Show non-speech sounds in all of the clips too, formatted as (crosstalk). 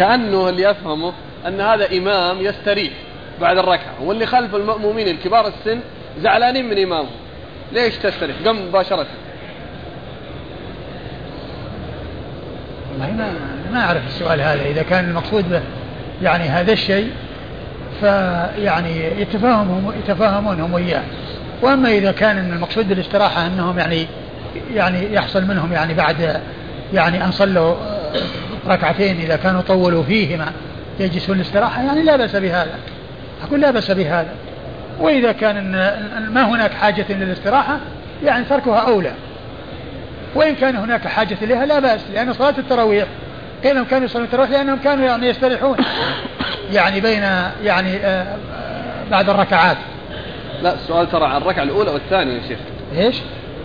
كأنه اللي أفهمه أن هذا إمام يستريح بعد الركعة واللي خلف المأمومين الكبار السن زعلانين من إمامه. ليش تستريح؟ قم مباشرة. والله ما ما أعرف السؤال هذا إذا كان المقصود به يعني هذا الشيء فيعني يتفاهمهم يتفاهمونهم وياه. وأما إذا كان المقصود بالاستراحة أنهم يعني يعني يحصل منهم يعني بعد يعني أن صلوا ركعتين إذا كانوا طولوا فيهما يجلسون الاستراحه يعني لا بأس بهذا. أقول لا بأس بهذا. وإذا كان ما هناك حاجة للاستراحة يعني تركها أولى. وإن كان هناك حاجة اليها لا بأس لأن صلاة التراويح قيل كانوا يصلون التراويح؟ لأنهم كانوا يعني يستريحون. يعني بين يعني آه، آه، بعد الركعات. لا السؤال ترى عن الركعة الأولى والثانية يا شيخ. إيش؟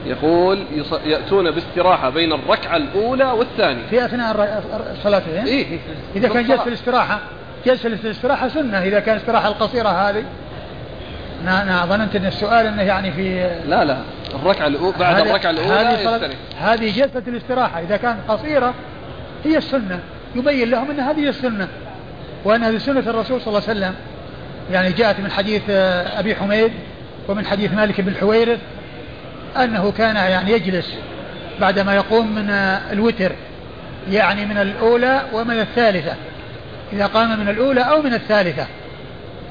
يقول يأتون باستراحة بين الركعة الأولى والثانية. في أثناء الصلاة إيه؟ إيه. إذا كان جلس الاستراحة جلس الاستراحة سنة. إذا كان الاستراحة القصيرة هذه. أنا ظننت أن السؤال أنه يعني في لا لا. الركعة الأولى بعد الركعة الأولى هذه هذه جلسة الاستراحة. إذا كانت قصيرة هي السنة. يبين لهم أن هذه السنة. وأن هذه سنة الرسول صلى الله عليه وسلم. يعني جاءت من حديث آه، أبي حميد ومن حديث مالك بن الحويرث أنه كان يعني يجلس بعدما يقوم من الوتر يعني من الأولى ومن الثالثة. إذا قام من الأولى أو من الثالثة.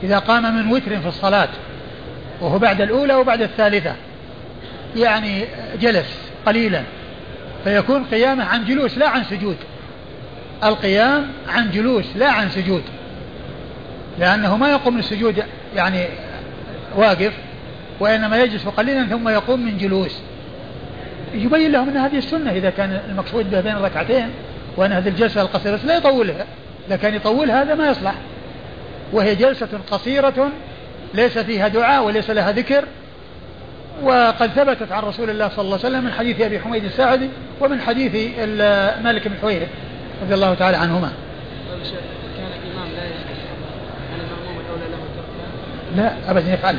إذا قام من وتر في الصلاة وهو بعد الأولى وبعد الثالثة. يعني جلس قليلا. فيكون قيامه عن جلوس لا عن سجود. القيام عن جلوس لا عن سجود. لأنه ما يقوم من السجود يعني واقف. وإنما يجلس قليلا ثم يقوم من جلوس. يبين لهم أن هذه السنة إذا كان المقصود به بين الركعتين وأن هذه الجلسة القصيرة لا يطولها. إذا كان يطول هذا ما يصلح. وهي جلسة قصيرة ليس فيها دعاء وليس لها ذكر. وقد ثبتت عن رسول الله صلى الله عليه وسلم من حديث أبي حميد الساعدي ومن حديث مالك بن حويرث رضي الله تعالى عنهما. لا أبدا يفعل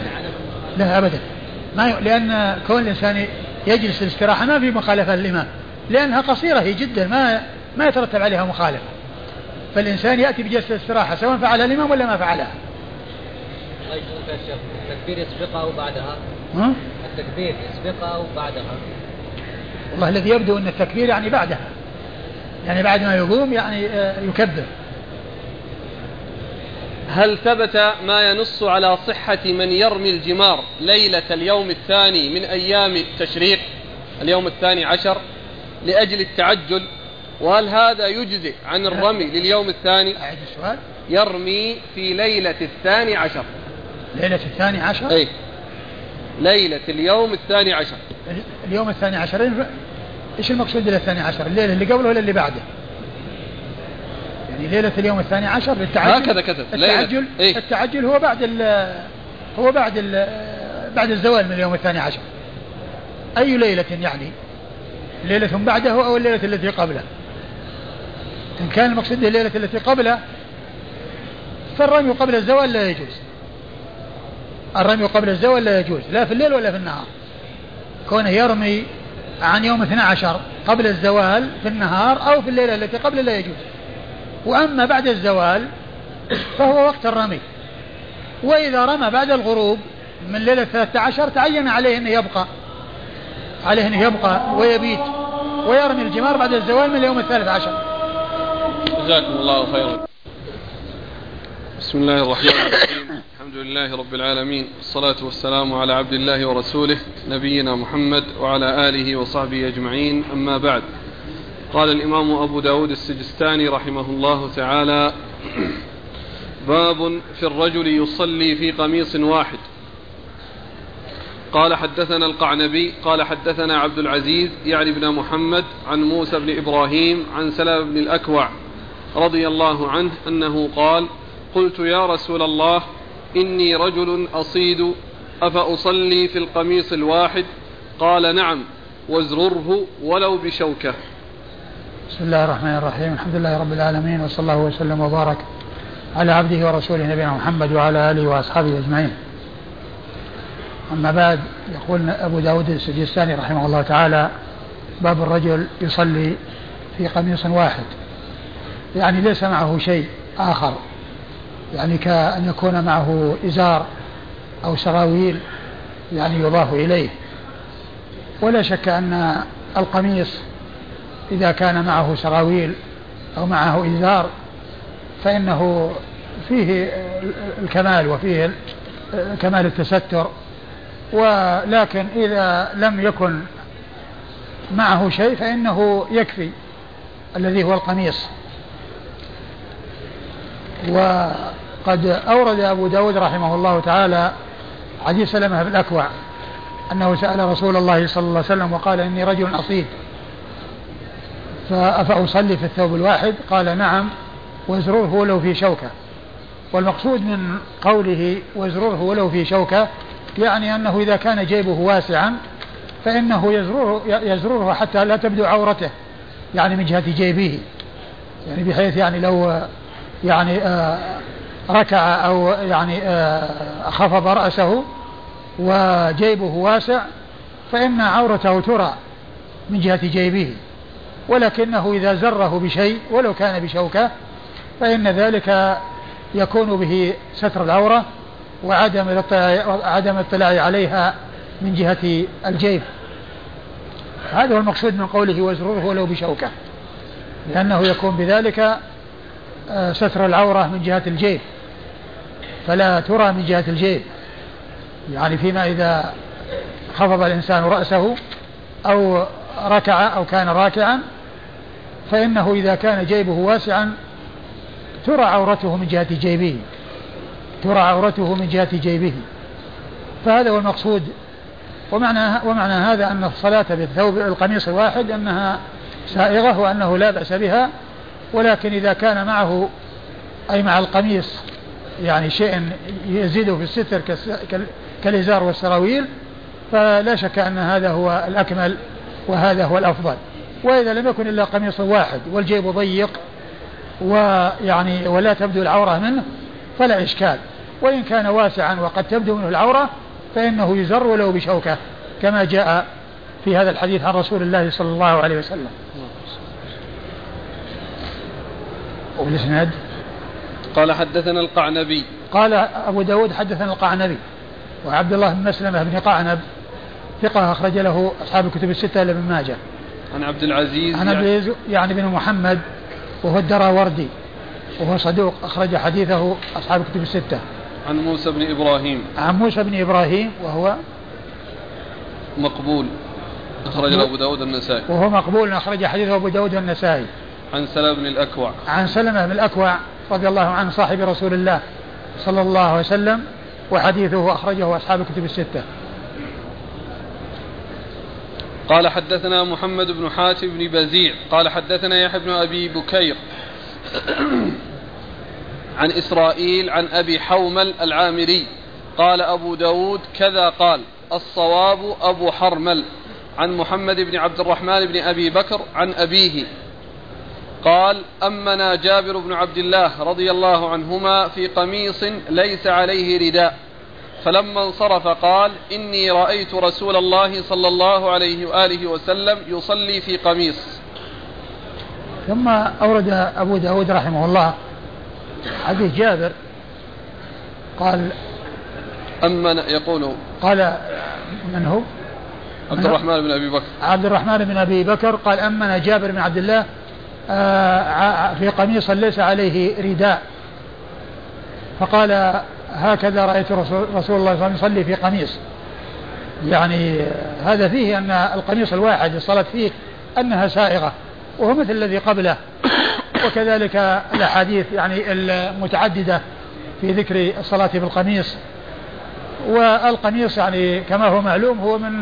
لا أبدا. ما ي... لأن كون الإنسان يجلس الاستراحة ما في مخالفة للإمام لأنها قصيرة هي جدا ما ما يترتب عليها مخالفة. فالإنسان يأتي بجلسة الاستراحة سواء فعلها الإمام ولا ما فعلها. التكبير يسبقها أو بعدها؟ ها؟ التكبير يسبقها أو بعدها. والله الذي يبدو أن التكبير يعني بعدها. يعني بعد ما يقوم يعني آه، يكبر. هل ثبت ما ينص على صحة من يرمي الجمار ليلة اليوم الثاني من أيام التشريق؟ اليوم الثاني عشر لأجل التعجل؟ وهل هذا يجزئ عن الرمي لليوم الثاني؟ أعد السؤال. يرمي في ليلة الثاني عشر. ليلة الثاني عشر؟ أي ليلة اليوم الثاني عشر. اليوم الثاني عشر. إيش المقصود بالثاني عشر؟ الليلة اللي قبله ولا اللي بعده؟ يعني ليلة اليوم الثاني عشر للتعجل. هكذا كتب التعجل إيه؟ التعجل هو بعد ال هو بعد ال بعد الزوال من اليوم الثاني عشر. أي ليلة يعني؟ ليلة بعده أو الليلة التي قبله؟ إن كان المقصود الليلة التي قبله فالرمي قبل الزوال لا يجوز. الرمي قبل الزوال لا يجوز لا في الليل ولا في النهار. كونه يرمي عن يوم 12 قبل الزوال في النهار أو في الليلة التي قبل لا يجوز. وأما بعد الزوال فهو وقت الرمي. وإذا رمى بعد الغروب من ليلة 13 تعين عليه أنه يبقى عليه أنه يبقى ويبيت ويرمي الجمار بعد الزوال من اليوم الثالث عشر. جزاكم الله خيرا. بسم الله الرحمن الرحيم. الحمد لله رب العالمين. الصلاة والسلام على عبد الله ورسوله نبينا محمد وعلى آله وصحبه أجمعين. أما بعد قال الإمام أبو داود السجستاني رحمه الله تعالى باب في الرجل يصلي في قميص واحد. قال حدثنا القعنبي قال حدثنا عبد العزيز يعني بن محمد عن موسى بن إبراهيم عن سلام بن الأكوع رضي الله عنه أنه قال قلت يا رسول الله إني رجل أصيد أفأصلي في القميص الواحد؟ قال نعم وازرره ولو بشوكة. بسم الله الرحمن الرحيم. الحمد لله رب العالمين وصلى الله وسلم وبارك على عبده ورسوله نبينا محمد وعلى آله وأصحابه أجمعين. أما بعد يقول أبو داود السجستاني رحمه الله تعالى باب الرجل يصلي في قميص واحد. يعني ليس معه شيء آخر. يعني كأن يكون معه إزار أو سراويل يعني يضاف إليه. ولا شك أن القميص إذا كان معه سراويل أو معه إزار فإنه فيه الكمال وفيه كمال التستر. ولكن إذا لم يكن معه شيء فإنه يكفي الذي هو القميص. وقد أورد أبو داود رحمه الله تعالى حديث سلمة بن الأكوع أنه سأل رسول الله صلى الله عليه وسلم وقال إني رجل أصيد فأفأصلي في الثوب الواحد؟ قال نعم وازروره ولو في شوكة. والمقصود من قوله وازروره ولو في شوكة يعني أنه إذا كان جيبه واسعا فإنه يزروره, يزروره حتى لا تبدو عورته يعني من جهة جيبه. يعني بحيث يعني لو يعني آه ركع أو يعني آه خفض رأسه وجيبه واسع فإن عورته ترى من جهة جيبه. ولكنه إذا زره بشيء ولو كان بشوكة فإن ذلك يكون به ستر العورة وعدم عدم الاطلاع عليها من جهة الجيب. هذا هو المقصود من قوله وازروره ولو بشوكة لأنه يكون بذلك آه، ستر العورة من جهة الجيب. فلا ترى من جهة الجيب. يعني فيما إذا خفض الإنسان رأسه أو ركع أو كان راكعا فإنه إذا كان جيبه واسعا ترى عورته من جهة جيبه. ترى عورته من جهة جيبه. فهذا هو المقصود. ومعنى ومعنى هذا أن الصلاة بالثوب القميص الواحد أنها سائغة وأنه لا بأس بها. ولكن إذا كان معه أي مع القميص يعني شيء يزيده في الستر كالإزار والسراويل فلا شك أن هذا هو الأكمل وهذا هو الأفضل. وإذا لم يكن إلا قميص واحد والجيب ضيق ويعني ولا تبدو العورة منه فلا إشكال. وإن كان واسعا وقد تبدو منه العورة فإنه يزر ولو بشوكة كما جاء في هذا الحديث عن رسول الله صلى الله عليه وسلم. والإسناد قال حدثنا القعنبي. قال أبو داود حدثنا القعنبي وعبد الله بن مسلمة بن قعنب ثقة أخرج له أصحاب الكتب الستة إلا ابن ماجه. عن عبد العزيز عن عبد يعني- العزيز يعني بن محمد وهو الدراوردي وهو صدوق أخرج حديثه أصحاب الكتب الستة. عن موسى بن إبراهيم. عن موسى بن إبراهيم وهو مقبول أخرج أبو داود النسائي. وهو مقبول أخرج حديثه أبو داود النسائي. عن سلمة بن الأكوع. عن سلمة بن الأكوع رضي الله عنه صاحب رسول الله صلى الله عليه وسلم وحديثه أخرجه أصحاب الكتب الستة. قال حدثنا محمد بن حاتم بن بزيع قال حدثنا يحيى بن أبي بكير (clears throat) عن إسرائيل عن أبي حومل العامري قال أبو داود كذا قال الصواب أبو حرمل. عن محمد بن عبد الرحمن بن أبي بكر عن أبيه قال أمنا جابر بن عبد الله رضي الله عنهما في قميص ليس عليه رداء. فلما انصرف قال إني رأيت رسول الله صلى الله عليه وآله وسلم يصلي في قميص. ثم أورد أبو داود رحمه الله حديث جابر قال أما يقول قال من هو؟ عبد الرحمن بن أبي بكر. عبد الرحمن بن أبي بكر قال أمنا جابر بن عبد الله آه، في قميص ليس عليه رداء. فقال هكذا رأيت رسول, رسول الله صلى الله عليه وسلم يصلي في قميص. يعني هذا فيه أن القميص الواحد الصلاة فيه أنها سائغة وهو مثل الذي قبله. وكذلك الأحاديث يعني المتعددة في ذكر الصلاة بالقميص والقميص يعني كما هو معلوم هو من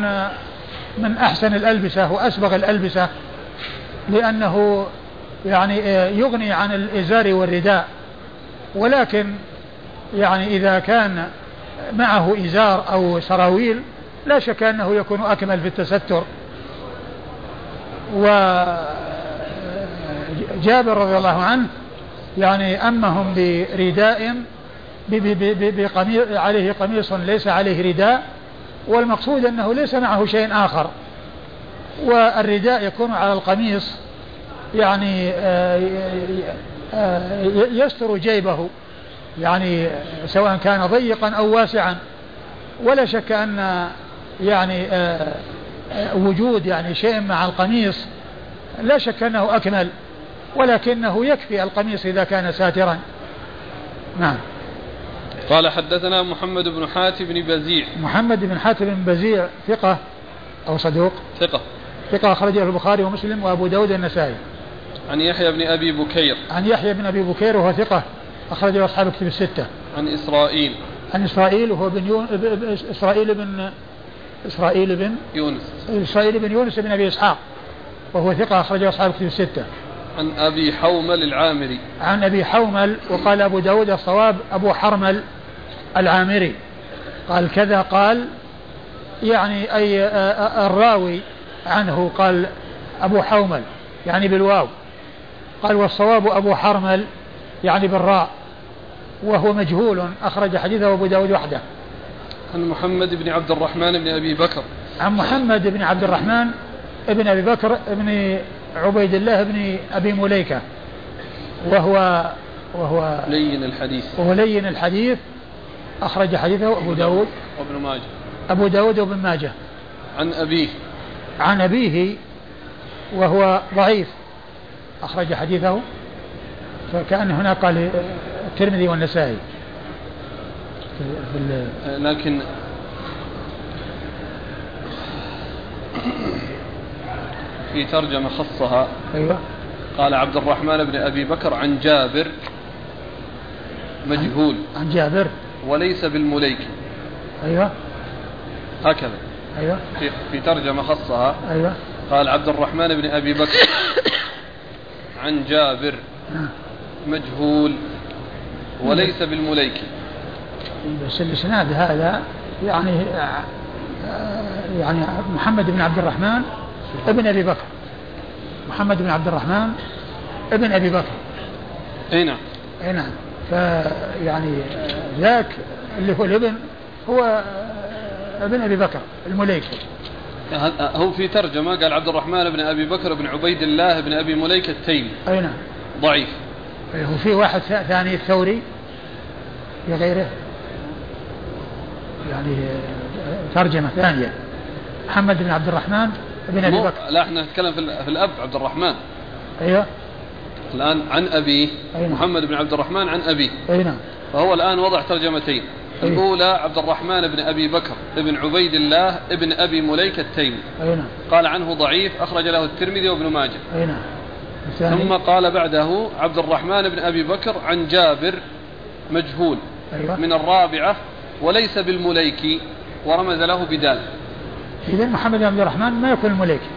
من أحسن الألبسة وأسبغ الألبسة لأنه يعني يغني عن الإزار والرداء. ولكن يعني إذا كان معه إزار أو سراويل لا شك أنه يكون أكمل في التستر. وجابر رضي الله عنه يعني أمهم برداء عليه قميص ليس عليه رداء والمقصود أنه ليس معه شيء آخر. والرداء يكون على القميص يعني آه، يستر جيبه. يعني سواء كان ضيقا أو واسعا ولا شك أن يعني آه، آه، وجود يعني شيء مع القميص لا شك أنه أكمل ولكنه يكفي القميص إذا كان ساترا. نعم. قال حدثنا محمد بن حاتم بن بزيع. محمد بن حاتم بن بزيع ثقة أو صدوق؟ ثقة. ثقة أخرجه البخاري ومسلم وأبو داود النسائي عن يحيى بن أبي بكير. عن يحيى بن أبي بكير وهو ثقة. أخرجه أصحاب الكتب الستة. عن إسرائيل. عن إسرائيل وهو بن يون... إسرائيل بن إسرائيل بن يونس. إسرائيل بن يونس بن أبي إسحاق. وهو ثقة أخرجه أصحاب الكتب الستة. عن أبي حومل العامري. عن أبي حومل وقال أبو داود الصواب أبو حرمل العامري. قال كذا قال يعني أي الراوي عنه قال أبو حومل يعني بالواو. قال والصواب أبو حرمل يعني بالراء. وهو مجهول. أخرج حديثه أبو داود وحده. عن محمد بن عبد الرحمن بن أبي بكر. عن محمد بن عبد الرحمن بن أبي بكر بن عبيد الله بن أبي مليكة. وهو وهو لين الحديث. وهو لين الحديث. أخرج حديثه أبو داود. وابن ماجه. أبو داود وابن ماجه. عن أبيه. عن أبيه وهو ضعيف. أخرج حديثه. فكأن هنا قال الترمذي والنسائي. لكن في ترجمة خصها أيوة. قال عبد الرحمن بن أبي بكر عن جابر مجهول. عن جابر. وليس بالمليك. أيوة. هكذا. أيوة. في, في ترجمة خصها أيوة. قال عبد الرحمن بن أبي بكر عن جابر نعم. مجهول. وليس بالمليك. بس الإسناد هذا يعني يعني محمد بن عبد الرحمن ابن أبي بكر. محمد بن عبد الرحمن ابن أبي بكر. أي نعم. أي نعم. فيعني ذاك اللي هو الابن هو ابن أبي بكر المليكي هو في ترجمة قال عبد الرحمن بن أبي بكر بن عبيد الله بن أبي مليكة التيمي. أي نعم. ضعيف. وفي واحد ثاني الثوري. في غيره يعني ترجمة ثانية. محمد بن عبد الرحمن بن أبي بكر. لا إحنا نتكلم في الأب عبد الرحمن. أيوه. الآن عن أبيه نعم. محمد بن عبد الرحمن عن أبيه أي نعم. فهو الآن وضع ترجمتين. أيه. الأولى عبد الرحمن بن أبي بكر بن عبيد الله بن أبي مليك التيمي. أي نعم. قال عنه ضعيف أخرج له الترمذي وابن ماجه. أي نعم. ثم قال بعده عبد الرحمن بن أبي بكر عن جابر مجهول. أيوة. من الرابعة وليس بالمليكي ورمز له بدال. إذا محمد بن عبد الرحمن ما يكون المليكي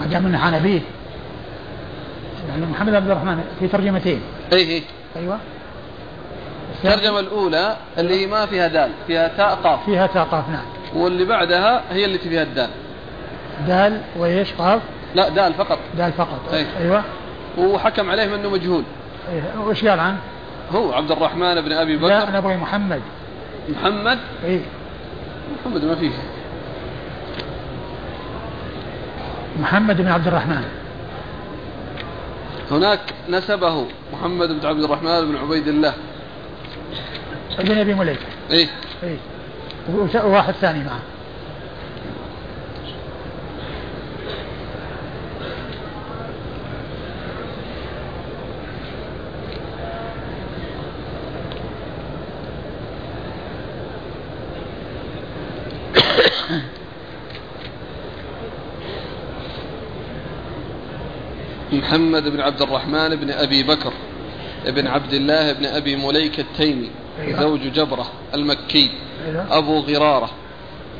ما دام انه عن أبيه. يعني محمد بن عبد الرحمن في ترجمتين. اي اي أيوه. الترجمة الأولى اللي ما فيها دال فيها تاء قاف. فيها تاء قاف نعم. واللي بعدها هي التي فيها الدال. دال وإيش؟ قاف؟ لا دال فقط. دال فقط. أي. أيوة. وحكم عليه أنه مجهول. أيه. وش قال عنه؟ هو عبد الرحمن بن أبي بكر. لا أنا أبغي محمد. محمد؟ إيه محمد ما فيه. محمد بن عبد الرحمن هناك نسبه محمد بن عبد الرحمن بن عبيد الله. ابن أبي مليكه إيه إيه وواحد ثاني معه. محمد بن عبد الرحمن بن أبي بكر بن عبد الله بن أبي مليك التيمي أيوة. زوج جبرة المكي أيوة. أبو غرارة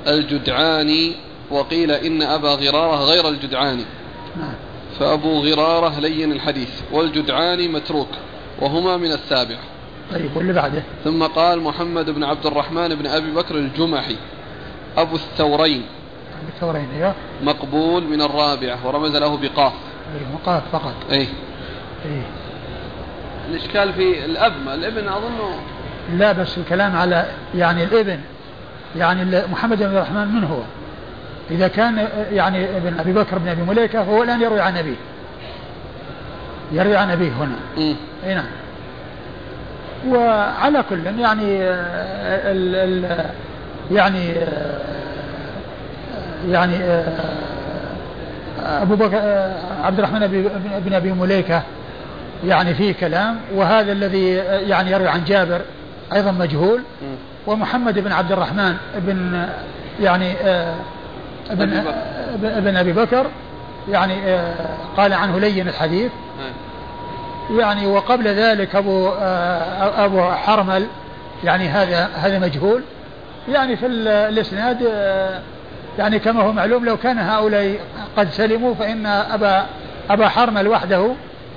الجدعاني وقيل إن أبا غرارة غير الجدعاني نعم. فأبو غرارة لين الحديث والجدعاني متروك وهما من السابعة طيب واللي بعده ثم قال محمد بن عبد الرحمن بن أبي بكر الجمحي أبو الثورين الثورين أيوه مقبول من الرابعة ورمز له بقاف أي مقاف فقط. أي أي الإشكال في الأب ما الإبن أظنه لا بس الكلام على يعني الإبن يعني محمد بن عبد الرحمن من هو؟ إذا كان يعني ابن أبي بكر بن أبي مليكة فهو الآن يروي عن أبيه. يروي عن أبيه هنا. مم. أي نعم. وعلى كل يعني ال ال يعني يعني أبو بكر آه، عبد الرحمن بن- أبي مليكة يعني فيه كلام وهذا الذي آه، يعني يروي عن جابر أيضا مجهول. ومحمد بن عبد الرحمن بن يعني آه، ابن أبي بكر. ابن- ابن أبي بكر يعني قال عنه لين الحديث. يعني وقبل ذلك أبو آه، أبو حرمل يعني هذا هذا مجهول يعني في ال- الإسناد يعني كما هو معلوم لو كان هؤلاء قد سلموا فإن أبا أبا حرمل وحده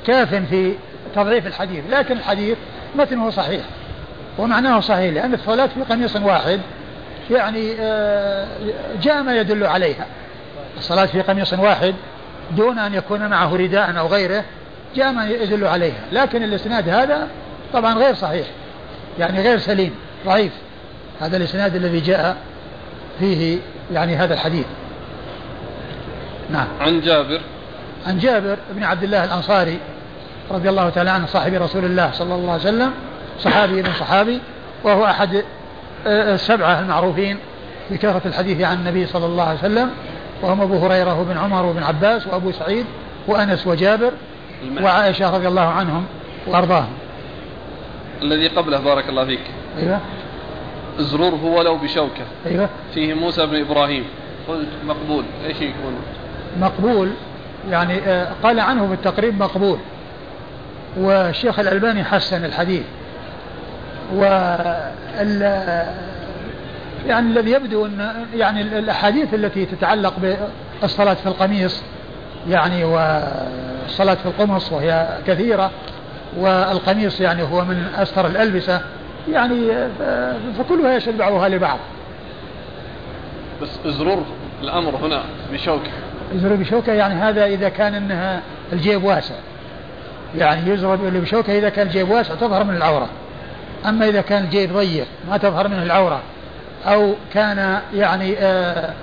كاف في تضعيف الحديث لكن الحديث متنه صحيح ومعناه صحيح لأن الصلاة في قميص واحد يعني آه، جاء ما يدل عليها. الصلاة في قميص واحد دون أن يكون معه رداء أو غيره جاء ما يدل عليها لكن الإسناد هذا طبعا غير صحيح يعني غير سليم ضعيف. هذا الإسناد الذي جاء فيه يعني هذا الحديث. نعم. عن جابر. عن جابر بن عبد الله الأنصاري رضي الله تعالى عنه صاحب رسول الله صلى الله عليه وسلم صحابي ابن صحابي وهو أحد آه، السبعة المعروفين بكثرة الحديث عن النبي صلى الله عليه وسلم وهم أبو هريرة وابن عمر وابن عباس وأبو سعيد وأنس وجابر. وعائشة رضي الله عنهم وأرضاهم. الذي قبله بارك الله فيك. أيوه. ازرره ولو بشوكة. أيوه. فيه موسى بن إبراهيم. قلت مقبول. إيش يكون مقبول. يعني آه، قال عنه في التقريب مقبول. والشيخ الألباني حسن الحديث. وال يعني الذي يبدو أن يعني الأحاديث التي تتعلق بالصلاة في القميص يعني والصلاه في القمص وهي كثيرة والقميص يعني هو من أستر الألبسة. يعني آه، فكلها يشد بعضها لبعض. بس ازرره الأمر هنا بشوكة. يزرب بشوكة يعني هذا إذا كان إنها الجيب واسع. يعني يزرب اللي بشوكة إذا كان الجيب واسع تظهر من العورة. أما إذا كان الجيب ضيق ما تظهر منه العورة. أو كان يعني آآ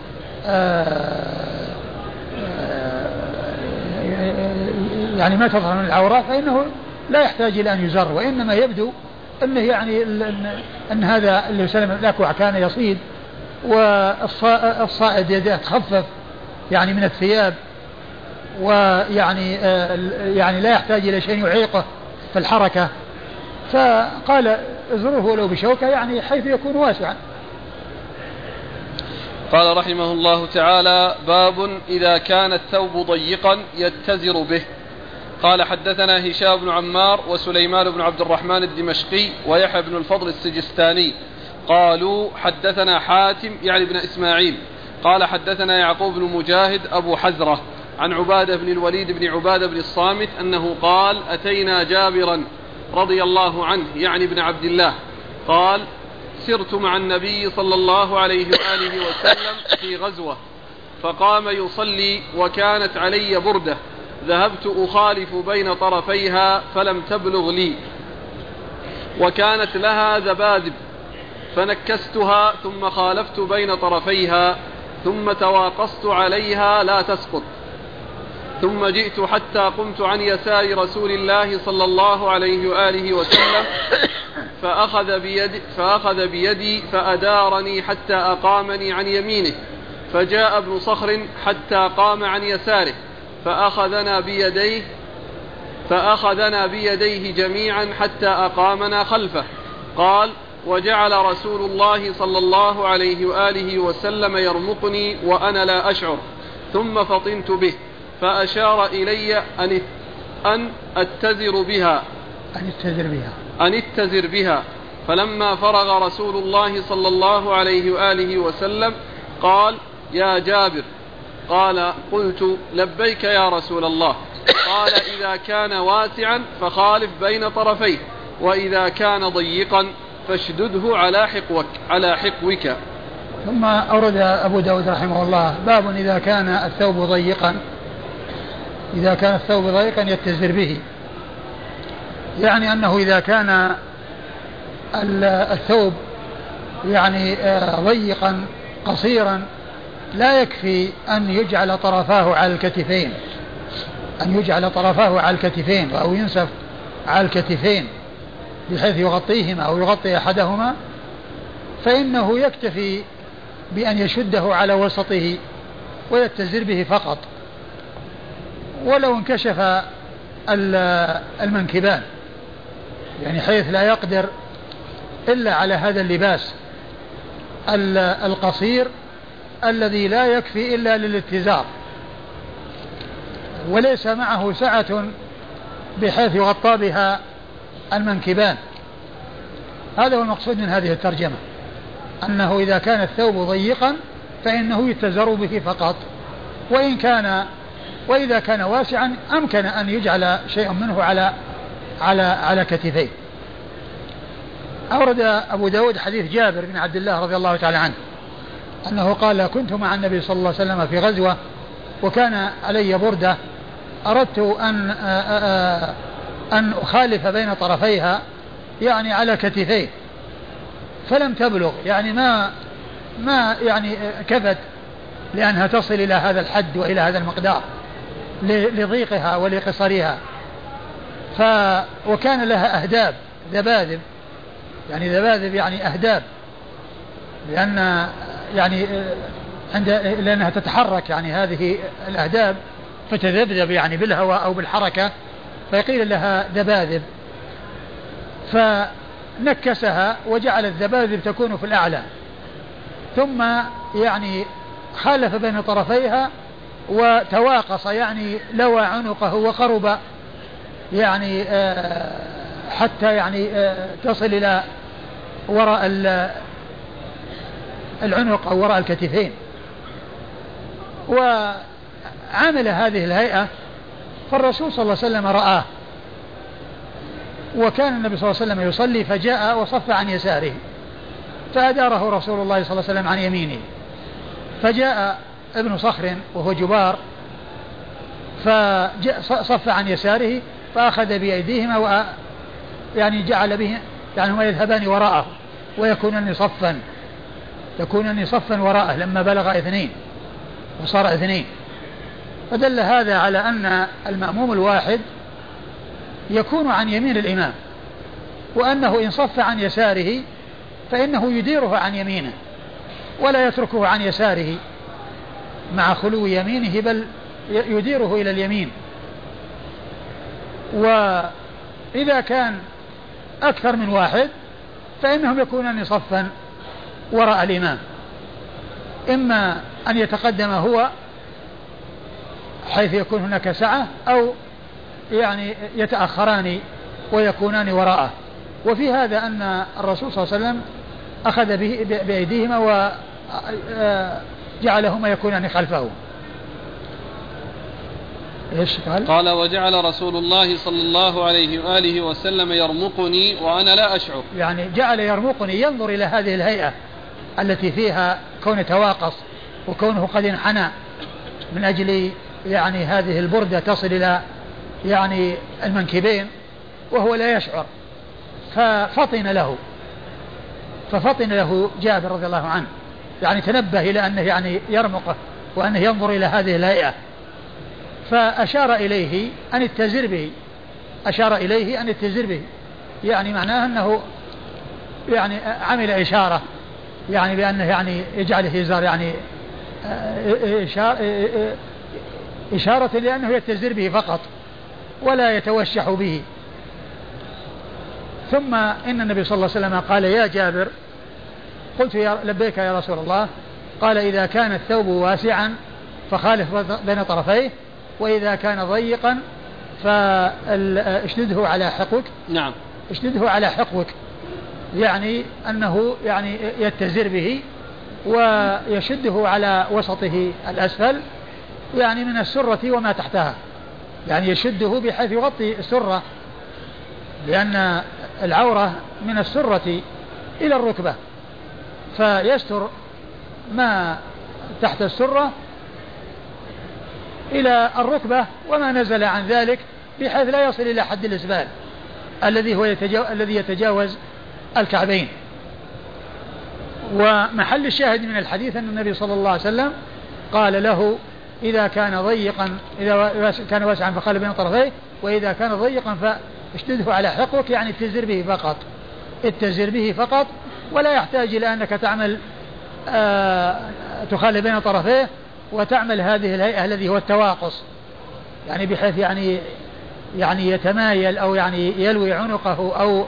آآ يعني ما تظهر من العورة فإنه لا يحتاج إلى أن يزر وإنما يبدو أنه يعني أن هذا اللي سلم الأكوع كان يصيد والصائد يده تخفف يعني من الثياب ويعني آه، يعني لا يحتاج إلى شيء يعيقه في الحركة. فقال ازروه ولو بشوكة يعني حيث يكون واسعا. قال رحمه الله تعالى باب إذا كان الثوب ضيقا يتزر به. قال حدثنا هشام بن عمار وسليمان بن عبد الرحمن الدمشقي ويحيى بن الفضل السجستاني قالوا حدثنا حاتم يعني بن إسماعيل قال حدثنا يعقوب بن مجاهد أبو حزرة عن عبادة بن الوليد بن عبادة بن الصامت أنه قال أتينا جابرا رضي الله عنه يعني ابن عبد الله قال سرت مع النبي صلى الله عليه وآله وسلم في غزوة فقام يصلي وكانت علي بردة ذهبت أخالف بين طرفيها فلم تبلغ لي. وكانت لها ذبادب فنكستها ثم خالفت بين طرفيها ثم تواقصت عليها لا تسقط. ثم جئت حتى قمت عن يسار رسول الله صلى الله عليه وآله وسلم فأخذ بيدي, فأخذ بيدي فأدارني حتى أقامني عن يمينه. فجاء ابن صخر حتى قام عن يساره. فأخذنا بيديه فأخذنا بيديه جميعا حتى أقامنا خلفه. قال وجعل رسول الله صلى الله عليه وآله وسلم يرمقني وأنا لا أشعر ثم فطنت به فأشار إلي أن أن أتزر بها. أن يستهزر بها. أن اتزر بها. فلما فرغ رسول الله صلى الله عليه وآله وسلم قال يا جابر قال قلت لبيك يا رسول الله. قال إذا كان واسعا فخالف بين طرفيه وإذا كان ضيقا فاشدده على حقوك على حقوك. ثم أورد أبو داود رحمه الله باب إذا كان الثوب ضيقا. إذا كان الثوب ضيقا يتزر به. يعني أنه إذا كان ال- الثوب يعني آه، ضيقا قصيرا لا يكفي أن يجعل طرفاه على الكتفين. أن يجعل طرفاه على الكتفين أو ينسف على الكتفين بحيث يغطيهما أو يغطي أحدهما فإنه يكتفي بأن يشده على وسطه ويتزر به فقط. ولو انكشف المنكبان يعني حيث لا يقدر إلا على هذا اللباس القصير الذي لا يكفي إلا للاتزار وليس معه سعة بحيث يغطى بها المنكبان. هذا هو المقصود من هذه الترجمة. أنه إذا كان الثوب ضيقا فإنه يتزر به فقط. وإن كان وإذا كان واسعا أمكن أن يجعل شيء منه على على على كتفيه. أورد أبو داود حديث جابر بن عبد الله رضي الله تعالى عنه. أنه قال كنت مع النبي صلى الله عليه وسلم في غزوة وكان علي بردة أردت أن أن أخالف بين طرفيها يعني على كتفيه فلم تبلغ يعني ما ما يعني كفت لأنها تصل إلى هذا الحد وإلى هذا المقدار لضيقها ولقصرها. ف وكان لها أهداب ذباذب يعني ذباذب يعني أهداب لأن يعني عند لأنها تتحرك يعني هذه الأهداب فتذبذب يعني بالهواء أو بالحركة فقيل لها ذباذب. فنكسها وجعل الذباذب تكون في الأعلى. ثم يعني خالف بين طرفيها وتواقص يعني لوى عنقه وقرب يعني آه، حتى يعني آه، تصل إلى وراء العنق أو وراء الكتفين. وعمل هذه الهيئة فالرسول صلى الله عليه وسلم رآه. وكان النبي صلى الله عليه وسلم يصلي فجاء وصف عن يساره. فأداره رسول الله صلى الله عليه وسلم عن يمينه. فجاء ابن صخر وهو جبار فصف عن يساره فأخذ بأيديهما و يعني جعل به يعني هما يذهبان وراءه ويكونان صفا. يكونان صفا وراءه لما بلغ اثنين وصار اثنين. فدل هذا على أن المأموم الواحد يكون عن يمين الإمام وأنه إن صف عن يساره فإنه يديره عن يمينه ولا يتركه عن يساره مع خلو يمينه بل يديره إلى اليمين. وإذا كان أكثر من واحد فإنهم يكونان صفا وراء الإمام إما أن يتقدم هو حيث يكون هناك سعة أو يعني يتأخران ويكونان وراءه وفي هذا أن الرسول صلى الله عليه وسلم أخذ به بأيديهما وجعلهما يكونان خلفه إيش قال؟ قال وجعل رسول الله صلى الله عليه وآله وسلم يرمقني وأنا لا أشعر. يعني جعل يرمقني ينظر إلى هذه الهيئة التي فيها كون تواقص وكونه قد انحنى من أجل يعني هذه البردة تصل إلى يعني المنكبين وهو لا يشعر. ففطن له. ففطن له جابر رضي الله عنه. يعني تنبه إلى أنه يعني يرمقه وأنه ينظر إلى هذه الهيئة فأشار إليه أن اتزر به. أشار إليه أن اتزر به. يعني معناه أنه يعني عمل إشارة. يعني بأنه يعني يجعله يزار يعني إشارة, إشارة لأنه يتزر به فقط ولا يتوشح به. ثم إن النبي صلى الله عليه وسلم قال يا جابر قلت يا لبيك يا رسول الله. قال إذا كان الثوب واسعا فخالف بين طرفيه وإذا كان ضيقا فاشدده على حقوك. نعم. إشدده على حقوك. يعني أنه يعني يتزر به ويشده على وسطه الأسفل يعني من السرة وما تحتها. يعني يشده بحيث يغطي السرة لأن العورة من السرة إلى الركبة فيستر ما تحت السرة إلى الركبة وما نزل عن ذلك بحيث لا يصل إلى حد الإسبال الذي هو يتجاوز الذي يتجاوز الكعبين. ومحل الشاهد من الحديث أن النبي صلى الله عليه وسلم قال له إذا كان ضيقا إذا كان واسعا فخلي بين طرفيه وإذا كان ضيقا فاشدده على حقوك يعني اتزر به فقط. اتزر به فقط ولا يحتاج إلى أنك تعمل آه بين طرفيه وتعمل هذه الهيئة الذي هو التواقص. يعني بحيث يعني يعني يتمايل أو يعني يلوي عنقه أو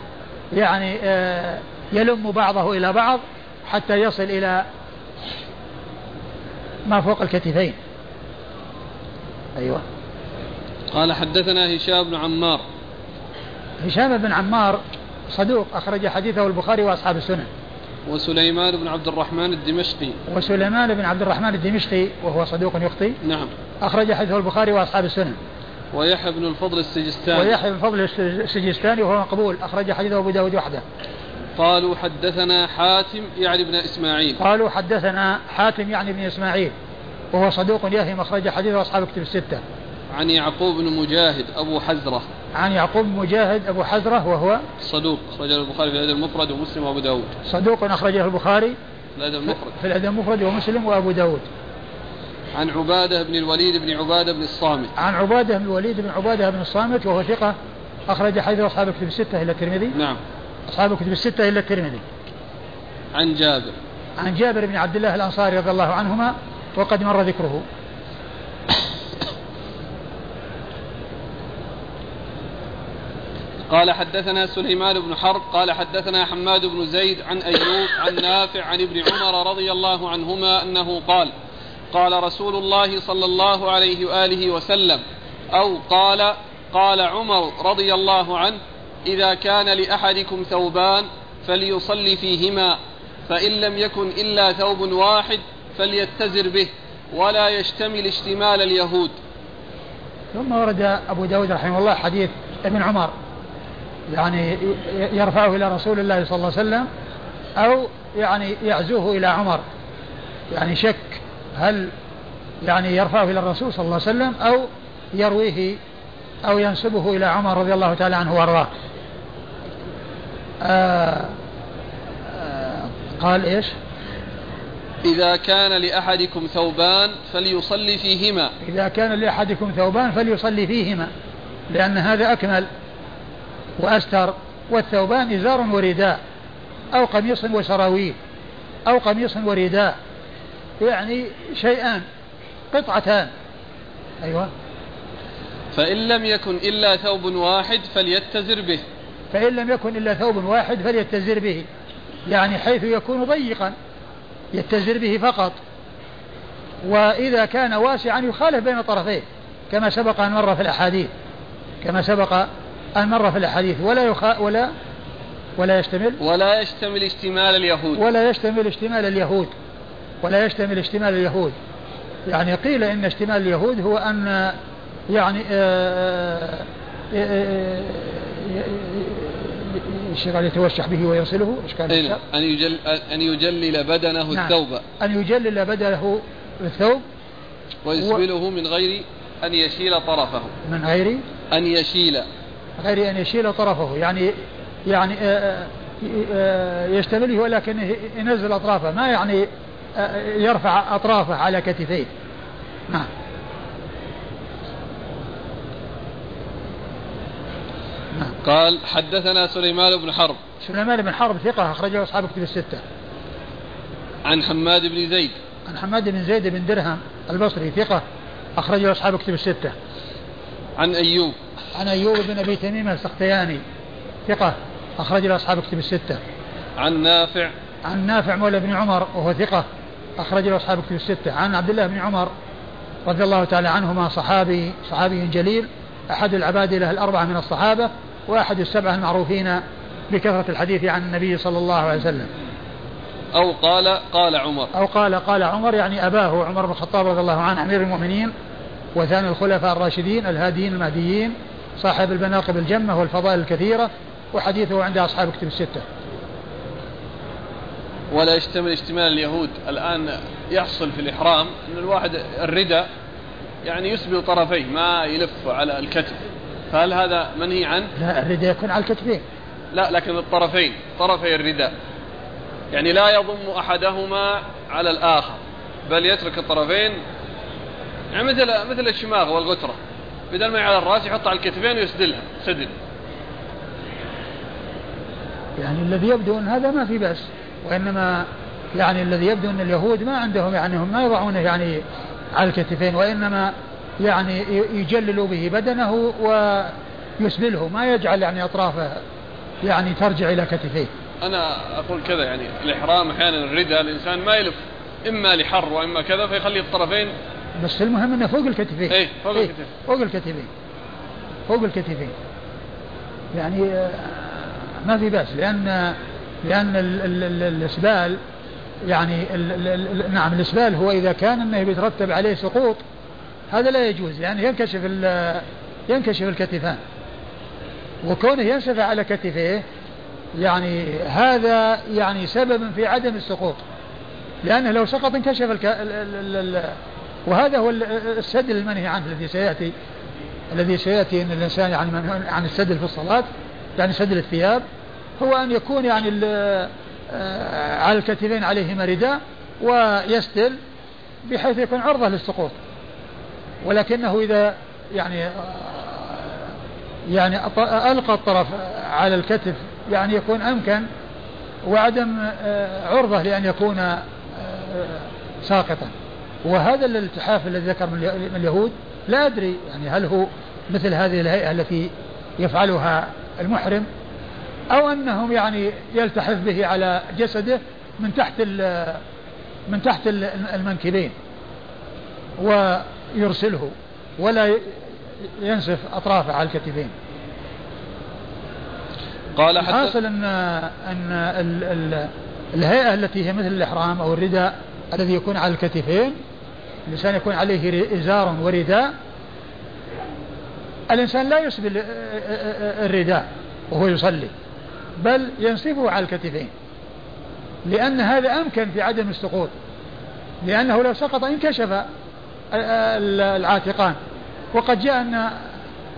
يعني آه يلم بعضه إلى بعض حتى يصل إلى ما فوق الكتفين. أيوة. قال حدثنا هشام بن عمار. هشام بن عمار صدوق أخرج حديثه البخاري وأصحاب السنن وسليمان بن عبد الرحمن الدمشقي. وسليمان بن عبد الرحمن الدمشقي وهو صدوق يخطي. نعم. أخرج حديثه البخاري وأصحاب السنن ويحيى بن الفضل السجستاني. ويحيى بن الفضل السجستاني وهو مقبول أخرج حديثه أبو داود وحده. قالوا حدثنا حاتم يعني ابن إسماعيل. قالوا حدثنا حاتم يعني ابن إسماعيل وهو صدوق يهم أخرج حديثه أصحاب كتب الستة. عن يعقوب بن مجاهد أبو حزرة. عن يعقوب بن مجاهد أبو حزرة وهو صدوق أخرجه البخاري في الأدب المفرد ومسلم وأبو داود. صدوق أخرجه البخاري في الأدب المفرد. في الأدب المفرد ومسلم وأبو داود. عن عبادة بن الوليد بن عبادة بن الصامت. عن عبادة بن الوليد بن عبادة بن الصامت وهو ثقة أخرج حديث أصحاب كتب الستة إلى الترمذي. نعم. أصحاب كتب الستة إلا الترمذي. عن جابر. عن جابر بن عبد الله الأنصاري رضي الله عنهما وقد مر ذكره. (coughs) قال حدثنا سليمان بن حرب قال حدثنا حماد بن زيد عن أيوب عن نافع عن ابن عمر رضي الله عنهما أنه قال قال رسول الله صلى الله عليه وآله وسلم أو قال قال عمر رضي الله عنه إذا كان لأحدكم ثوبان فليصلي فيهما فإن لم يكن إلا ثوب واحد فليتزر به ولا يشتمل اشتمال اليهود. ثم ورد أبو داود رحمه الله حديث ابن عمر يعني يرفعه إلى رسول الله صلى الله عليه وسلم أو يعني يعزوه إلى عمر يعني شك هل يعني يرفعه إلى الرسول صلى الله عليه وسلم أو يرويه أو ينسبه إلى عمر رضي الله تعالى عنه وأرضاه؟ آه آه قال إيش؟ إذا كان لأحدكم ثوبان فليصلي فيهما. إذا كان لأحدكم ثوبان فليصلي فيهما لأن هذا أكمل وأستر والثوبان إزار ورداء أو قميص وسراويل أو قميص ورداء. يعني شيئان قطعتان. أيوة. فإن لم يكن إلا ثوب واحد فليتزر به. فإن لم يكن إلا ثوب واحد فليتزر به. يعني حيث يكون ضيقا يتزر به فقط. وإذا كان واسعا يخالف بين طرفيه كما سبق أن مر في الأحاديث. كما سبق أن مر في الأحاديث. ولا يخا ولا ولا يشتمل. ولا يشتمل اشتمال اليهود. ولا يشتمل اشتمال اليهود. ولا يشتمل اشتمال اليهود. يعني قيل إن اشتمال اليهود هو أن يعني آه، آه، آه، الشغال يتوشح به ويصله إيش كان أين؟ أن يجل أن يجلل بدنه نعم. الثوب. أن يجلل بدنه الثوب. ويسبله من غير أن يشيل طرفه. من غير أن يشيل. غير أن يشيل طرفه. يعني يعني يشتمله ولكن ينزل أطرافه. ما يعني يرفع أطرافه على كتفيه. نعم. قال حدثنا سليمان بن حرب. سليمان بن حرب ثقة أخرجه أصحاب كتب الستة. عن حماد بن زيد. عن حماد بن زيد بن درهم البصري ثقة أخرجه أصحاب كتب الستة. عن أيوب. عن أيوب بن أبي تميم السختياني ثقة أخرج له أصحاب كتب الستة. عن نافع. عن نافع مولى بن عمر وهو ثقة أخرج له أصحاب كتب الستة. عن عبد الله بن عمر رضي الله تعالى عنهما صحابي صحابي جليل أحد العبادلة الأربعة من الصحابة وأحد السبعة المعروفين بكثرة الحديث عن النبي صلى الله عليه وسلم. أو قال قال عمر. أو قال قال عمر يعني أباه عمر بن الخطاب رضي الله عنه أمير المؤمنين وثاني الخلفاء الراشدين الهاديين المهديين صاحب المناقب الجمة والفضائل الكثيرة وحديثه عند أصحاب كتب الستة. ولا يشتمل اشتمال اليهود الآن يحصل في الإحرام أن الواحد الردى يعني يسبل طرفيه ما يلف على الكتف. فهل هذا منهي عنه؟ لا الرداء يكون على الكتفين. لا لكن الطرفين طرفي الرداء يعني لا يضم أحدهما على الآخر بل يترك الطرفين. يعني مثل مثل الشماغ والغترة. بدل ما على الرأس يحط على الكتفين ويسدلها سدل يعني الذي يبدو أن هذا ما في بأس. وإنما يعني الذي يبدو أن اليهود ما عندهم يعني هم ما يضعونه يعني على الكتفين وإنما يعني يجلل به بدنه ويسبله ما يجعل يعني اطرافه يعني ترجع إلى كتفيه. أنا أقول كذا يعني الإحرام أحيانا الرداء الإنسان ما يلف إما لحر وإما كذا فيخلي الطرفين بس المهم أنه فوق الكتفين. إيه فوق إيه الكتفين. فوق الكتفين. فوق الكتفين. يعني آه، ما في بأس لأن لأن ال ال ال الإسبال يعني ال ال نعم الإسبال هو إذا كان أنه بيترتب عليه سقوط هذا لا يجوز لأنه ينكشف ينكشف الكتفان. وكونه ينسف على كتفيه يعني هذا يعني سبب في عدم السقوط. لأنه لو سقط انكشف الك... ال... ال... ال... وهذا هو السدل المنهي عنه الذي سيأتي الذي سيأتي أن الإنسان يعني عن السدل في الصلاة يعني سدل الثياب هو أن يكون يعني آه، على الكتفين عليهما رداء ويستل بحيث يكون عرضة للسقوط. ولكنه إذا يعني آه، يعني ألقى الطرف على الكتف يعني يكون أمكن وعدم آه، عرضة لأن يكون ساقطا. وهذا الالتحاف الذي ذكر من اليهود لا أدري يعني هل هو مثل هذه الهيئة التي يفعلها المحرم أو أنهم يعني يلتحف به على جسده من تحت من تحت المنكبين ويرسله ولا ينسف أطرافه على الكتفين. قال حتى حاصل أن أن ال ال الهيئة التي هي مثل الإحرام أو الرداء الذي يكون على الكتفين الإنسان يكون عليه إزار ورداء الإنسان لا يسبل الرداء وهو يصلي. بل ينصفه على الكتفين. لأن هذا أمكن في عدم السقوط. لأنه لو سقط انكشف العاتقان. وقد جاء أن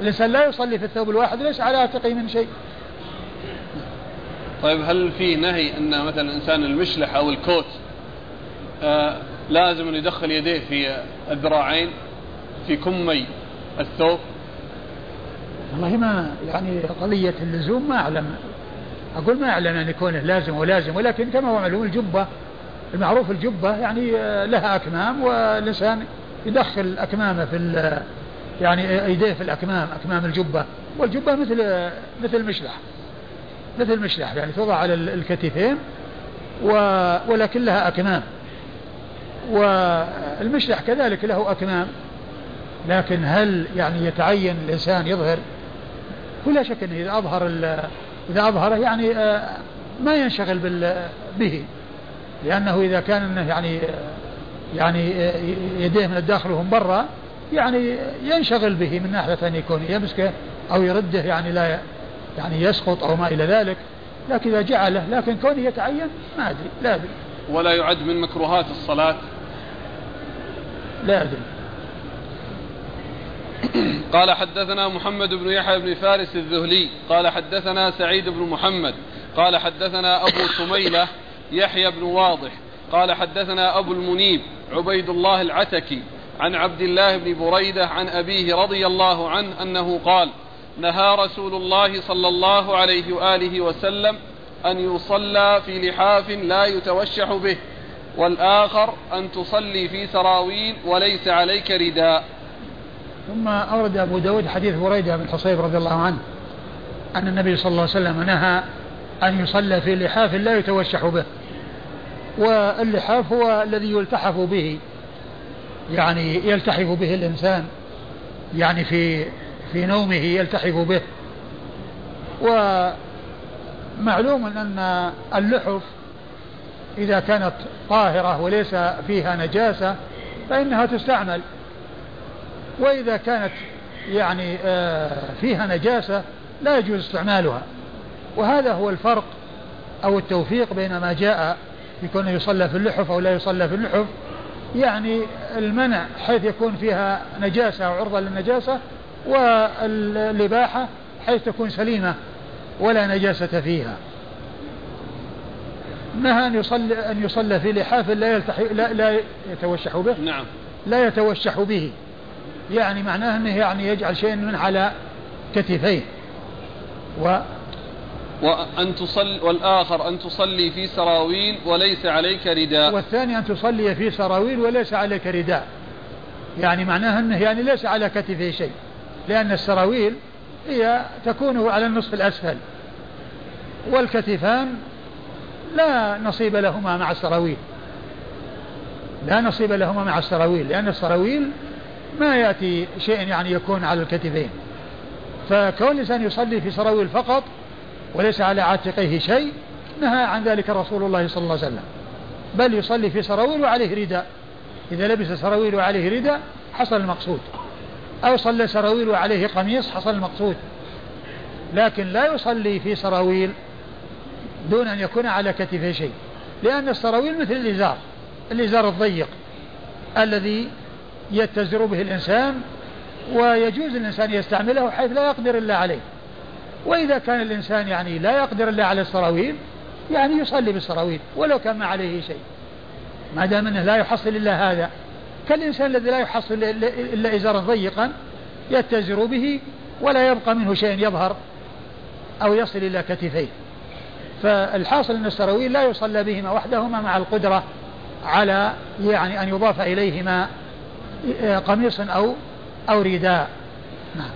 الإنسان لا يصلي في الثوب الواحد ليس على عاتقه من شيء. طيب هل في نهي أن مثلا الإنسان المشلح أو الكوت آه لازم أن يدخل يديه في الذراعين في كمي الثوب؟ والله ما يعني قضية اللزوم ما أعلم. أقول ما أعلم أن يكون لازم ولازم ولكن كما هو معلوم الجبة المعروف الجبة يعني آه، لها أكمام والإنسان يدخل أكمامه في يعني أيديه في الأكمام أكمام الجبة والجبة مثل مثل المشلح مثل المشلح يعني توضع على الكتفين ولكن لها أكمام. والمشلح كذلك له أكمام لكن هل يعني يتعين الإنسان يظهر؟ ولا شك أنه إذا أظهر إذا أظهره يعني آه، ما ينشغل به. لأنه إذا كان أنه يعني آه، يعني آه، يديه من الداخل وهم برا يعني ينشغل به من ناحية أن يكون يمسكه أو يرده يعني لا يعني يسقط أو ما إلى ذلك. لكن إذا جعله لكن كونه يتعين ما أدري لا أدري. ولا يعد من مكروهات الصلاة؟ لا أدري. (coughs) قال حدثنا محمد بن يحيى بن فارس الذهلي قال حدثنا سعيد بن محمد قال حدثنا أبو سميلة يحيى بن واضح قال حدثنا أبو المنيب عبيد الله العتكي عن عبد الله بن بريدة عن أبيه رضي الله عنه أنه قال نهى رسول الله صلى الله عليه وآله وسلم أن يصلى في لحاف لا يتوشح به والآخر أن تصلي في سراويل وليس عليك رداء. ثم أورد أبو داود حديث بريدة بن حصيب رضي الله عنه أن النبي صلى الله عليه وسلم نهى أن يصلى في لحاف لا يتوشح به. واللحاف هو الذي يلتحف به. يعني يلتحف به الإنسان. يعني في في نومه يلتحف به. ومعلوم أن اللحف إذا كانت طاهرة وليس فيها نجاسة فإنها تستعمل. وإذا كانت يعني آه، فيها نجاسة لا يجوز استعمالها. وهذا هو الفرق أو التوفيق بين ما جاء يكون يصلى في اللحف أو لا يصلى في اللحف. يعني المنع حيث يكون فيها نجاسة أو عرضة للنجاسة والإباحة حيث تكون سليمة ولا نجاسة فيها. نهى أن يصلى أن يصلى في لحاف لا يلتحي لا, لا يتوشح به. نعم. لا يتوشح به. يعني معناه أنه يعني يجعل شيء من على كتفيه و وأن تصلي والآخر أن تصلي في سراويل وليس عليك رداء. والثاني أن تصلي في سراويل وليس عليك رداء. يعني معناها أنه يعني ليس على كتفه شيء. لأن السراويل هي تكون على النصف الأسفل. والكتفان لا نصيب لهما مع السراويل. لا نصيب لهما مع السراويل. لأن السراويل ما يأتي شيء يعني يكون على الكتفين. فكون الإنسان يصلي في سراويل فقط وليس على عاتقيه شيء نهى عن ذلك رسول الله صلى الله عليه وسلم. بل يصلي في سراويل وعليه رداء إذا لبس سراويل وعليه رداء حصل المقصود. أو صلى سراويل وعليه قميص حصل المقصود. لكن لا يصلي في سراويل دون أن يكون على كتفه شيء. لأن السراويل مثل الإزار. الإزار الضيق الذي يتزر به الإنسان ويجوز الإنسان يستعمله حيث لا يقدر إلا عليه. وإذا كان الإنسان يعني لا يقدر إلا على السراويل يعني يصلي بالسراويل ولو كان ما عليه شيء. ما دام أنه لا يحصل إلا هذا كالإنسان الذي لا يحصل إلا إزارا ضيقا يتزر به ولا يبقى منه شيء يظهر أو يصل إلى كتفيه. فالحاصل أن السراويل لا يصلى بهما وحدهما مع القدرة على يعني أن يضاف إليهما قميص أو أو رداء. نعم.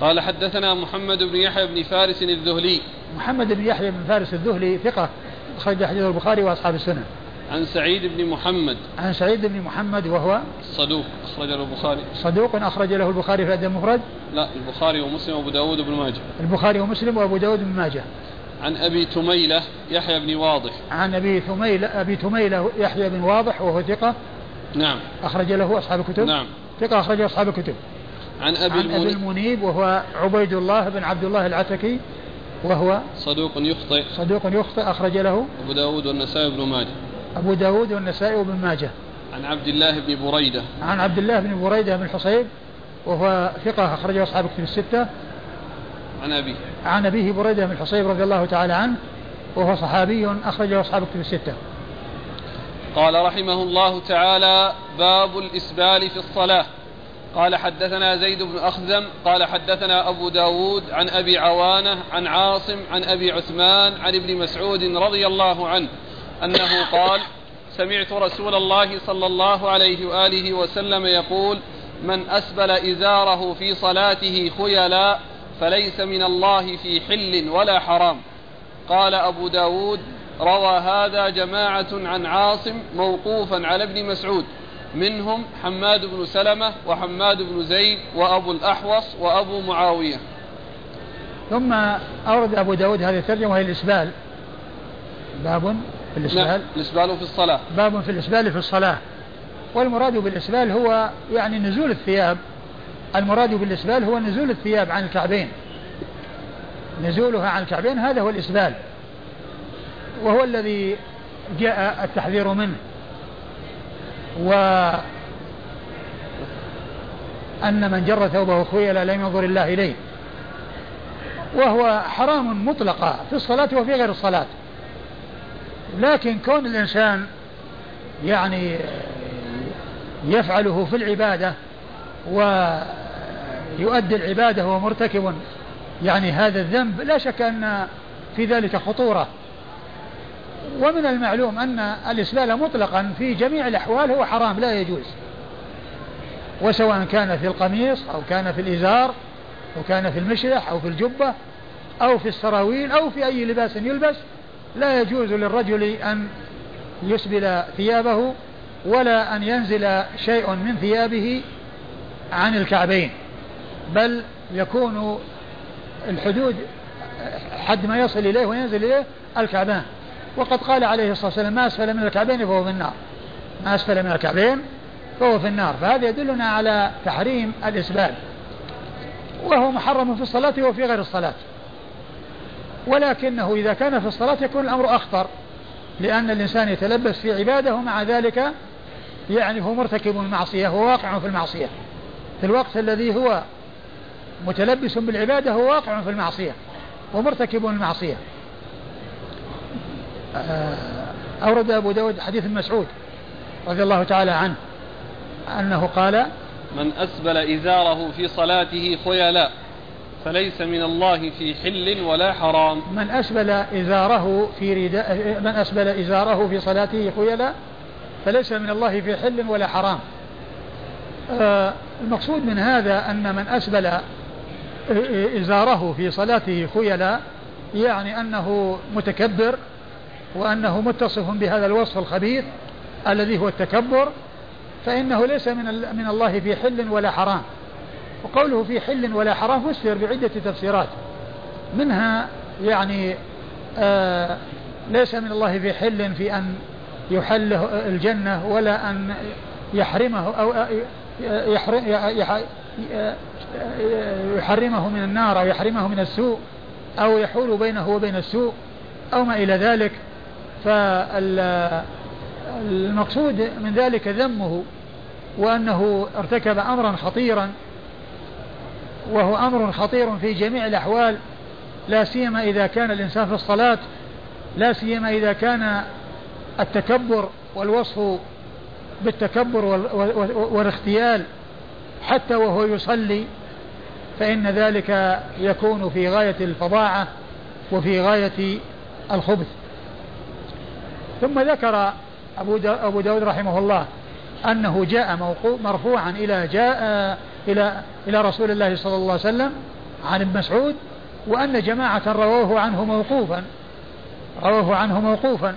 قال حدثنا محمد بن يحيى بن فارس الذهلي. محمد بن يحيى بن فارس الذهلي ثقة أخرج حديث البخاري وأصحاب السنة. عن سعيد بن محمد. عن سعيد بن محمد وهو صدوق أخرج له البخاري. صدوق أخرج له البخاري في الأدب المفرد؟ لا البخاري ومسلم وأبو داود بن ماجه. البخاري ومسلم وأبو داود بن ماجه. عن أبي تميلة يحيى بن واضح. عن أبي تميلة أبي تميلة يحيى بن واضح وهو ثقة نعم. أخرج له أصحاب الكتب؟ نعم. ثقة أخرج أصحاب الكتب. عن أبي, عن أبي المنيب. وهو عبيد الله بن عبد الله العتكي وهو صدوق يخطئ. صدوق يخطئ أخرج له أبو داود والنسائي بن ماجه. أبو داود والنسائي وابن ماجه. عن عبد الله بن بريدة. عن عبد الله بن بريدة بن الحصيب وهو ثقة أخرجه أصحاب الكتب الستة. عن أبي. عن أبيه بريدة بن الحصيب رضي الله تعالى عنه وهو صحابي أخرجه أصحاب الكتب الستة. قال رحمه الله تعالى باب الإسبال في الصلاة. قال حدثنا زيد بن أخزم قال حدثنا أبو داود عن أبي عوانة عن عاصم عن أبي عثمان عن ابن مسعود رضي الله عنه أنه قال سمعت رسول الله صلى الله عليه وآله وسلم يقول من أسبل إزاره في صلاته خيلا فليس من الله في حل ولا حرام قال أبو داود روى هذا جماعة عن عاصم موقوفا على ابن مسعود. منهم حماد بن سلمة وحماد بن زيد وأبو الأحوص وأبو معاوية. ثم أورد أبو داود هذه الترجمة وهي الإسبال. باب في الإسبال. نعم الإسبال في الصلاة. باب في الإسبال في الصلاة. والمراد بالإسبال هو يعني نزول الثياب. المراد بالإسبال هو نزول الثياب عن الكعبين. نزولها عن الكعبين هذا هو الإسبال. وهو الذي جاء التحذير منه. و أن من جر ثوبه خيلا لم ينظر الله إليه. وهو حرام مطلقا في الصلاة وفي غير الصلاة. لكن كون الإنسان يعني يفعله في العبادة ويؤدي العبادة وهو مرتكب يعني هذا الذنب لا شك أن في ذلك خطورة. ومن المعلوم أن الإسلال مطلقا في جميع الأحوال هو حرام لا يجوز. وسواء كان في القميص أو كان في الإزار أو كان في المشرح أو في الجبة أو في السراويل أو في أي لباس يلبس لا يجوز للرجل أن يسبل ثيابه ولا أن ينزل شيء من ثيابه عن الكعبين بل يكون الحدود حد ما يصل إليه وينزل إليه الكعبان. وقد قال عليه الصلاة والسلام ما أسفل من الكعبين فهو في النار. ما أسفل من الكعبين فهو في النار. فهذا يدلنا على تحريم الإسبال وهو محرم في الصلاة وفي غير الصلاة. ولكنه إذا كان في الصلاة يكون الأمر أخطر لأن الإنسان يتلبس في عباده ومع ذلك يعني هو مرتكب المعصية هو واقع في المعصية. في الوقت الذي هو متلبس بالعبادة هو واقع في المعصية ومرتكب المعصية. أورد أبو داود حديث مسعود رضي الله تعالى عنه أنه قال من أسبل إزاره في صلاته خيلاء فليس من الله في حل ولا حرام. من أسبل إزاره في رداء من أسبل إزاره في صلاته خيلاء فليس من الله في حل ولا حرام. آه المقصود من هذا أن من أسبل إزاره في صلاته خيلاء يعني أنه متكبر وأنه متصف بهذا الوصف الخبيث الذي هو التكبر فإنه ليس من من الله في حل ولا حرام. وقوله في حل ولا حرام فسر بعدة تفسيرات. منها يعني آه ليس من الله في حل في أن يحله الجنة ولا أن يحرمه أو يحرمه من النار أو يحرمه من السوء أو يحول بينه وبين السوء أو ما إلى ذلك. فالمقصود من ذلك ذمه وأنه ارتكب أمرا خطيرا وهو أمر خطير في جميع الأحوال لا سيما إذا كان الإنسان في الصلاة لا سيما إذا كان التكبر والوصف بالتكبر والاختيال حتى وهو يصلي فإن ذلك يكون في غاية الفظاعة وفي غاية الخبث. ثم ذكر أبو, أبو داود رحمه الله أنه جاء مرفوعا إلى جاء إلى إلى رسول الله صلى الله عليه وسلم عن ابن مسعود وأن جماعة رووه عنه موقوفا رووه عنه موقوفا.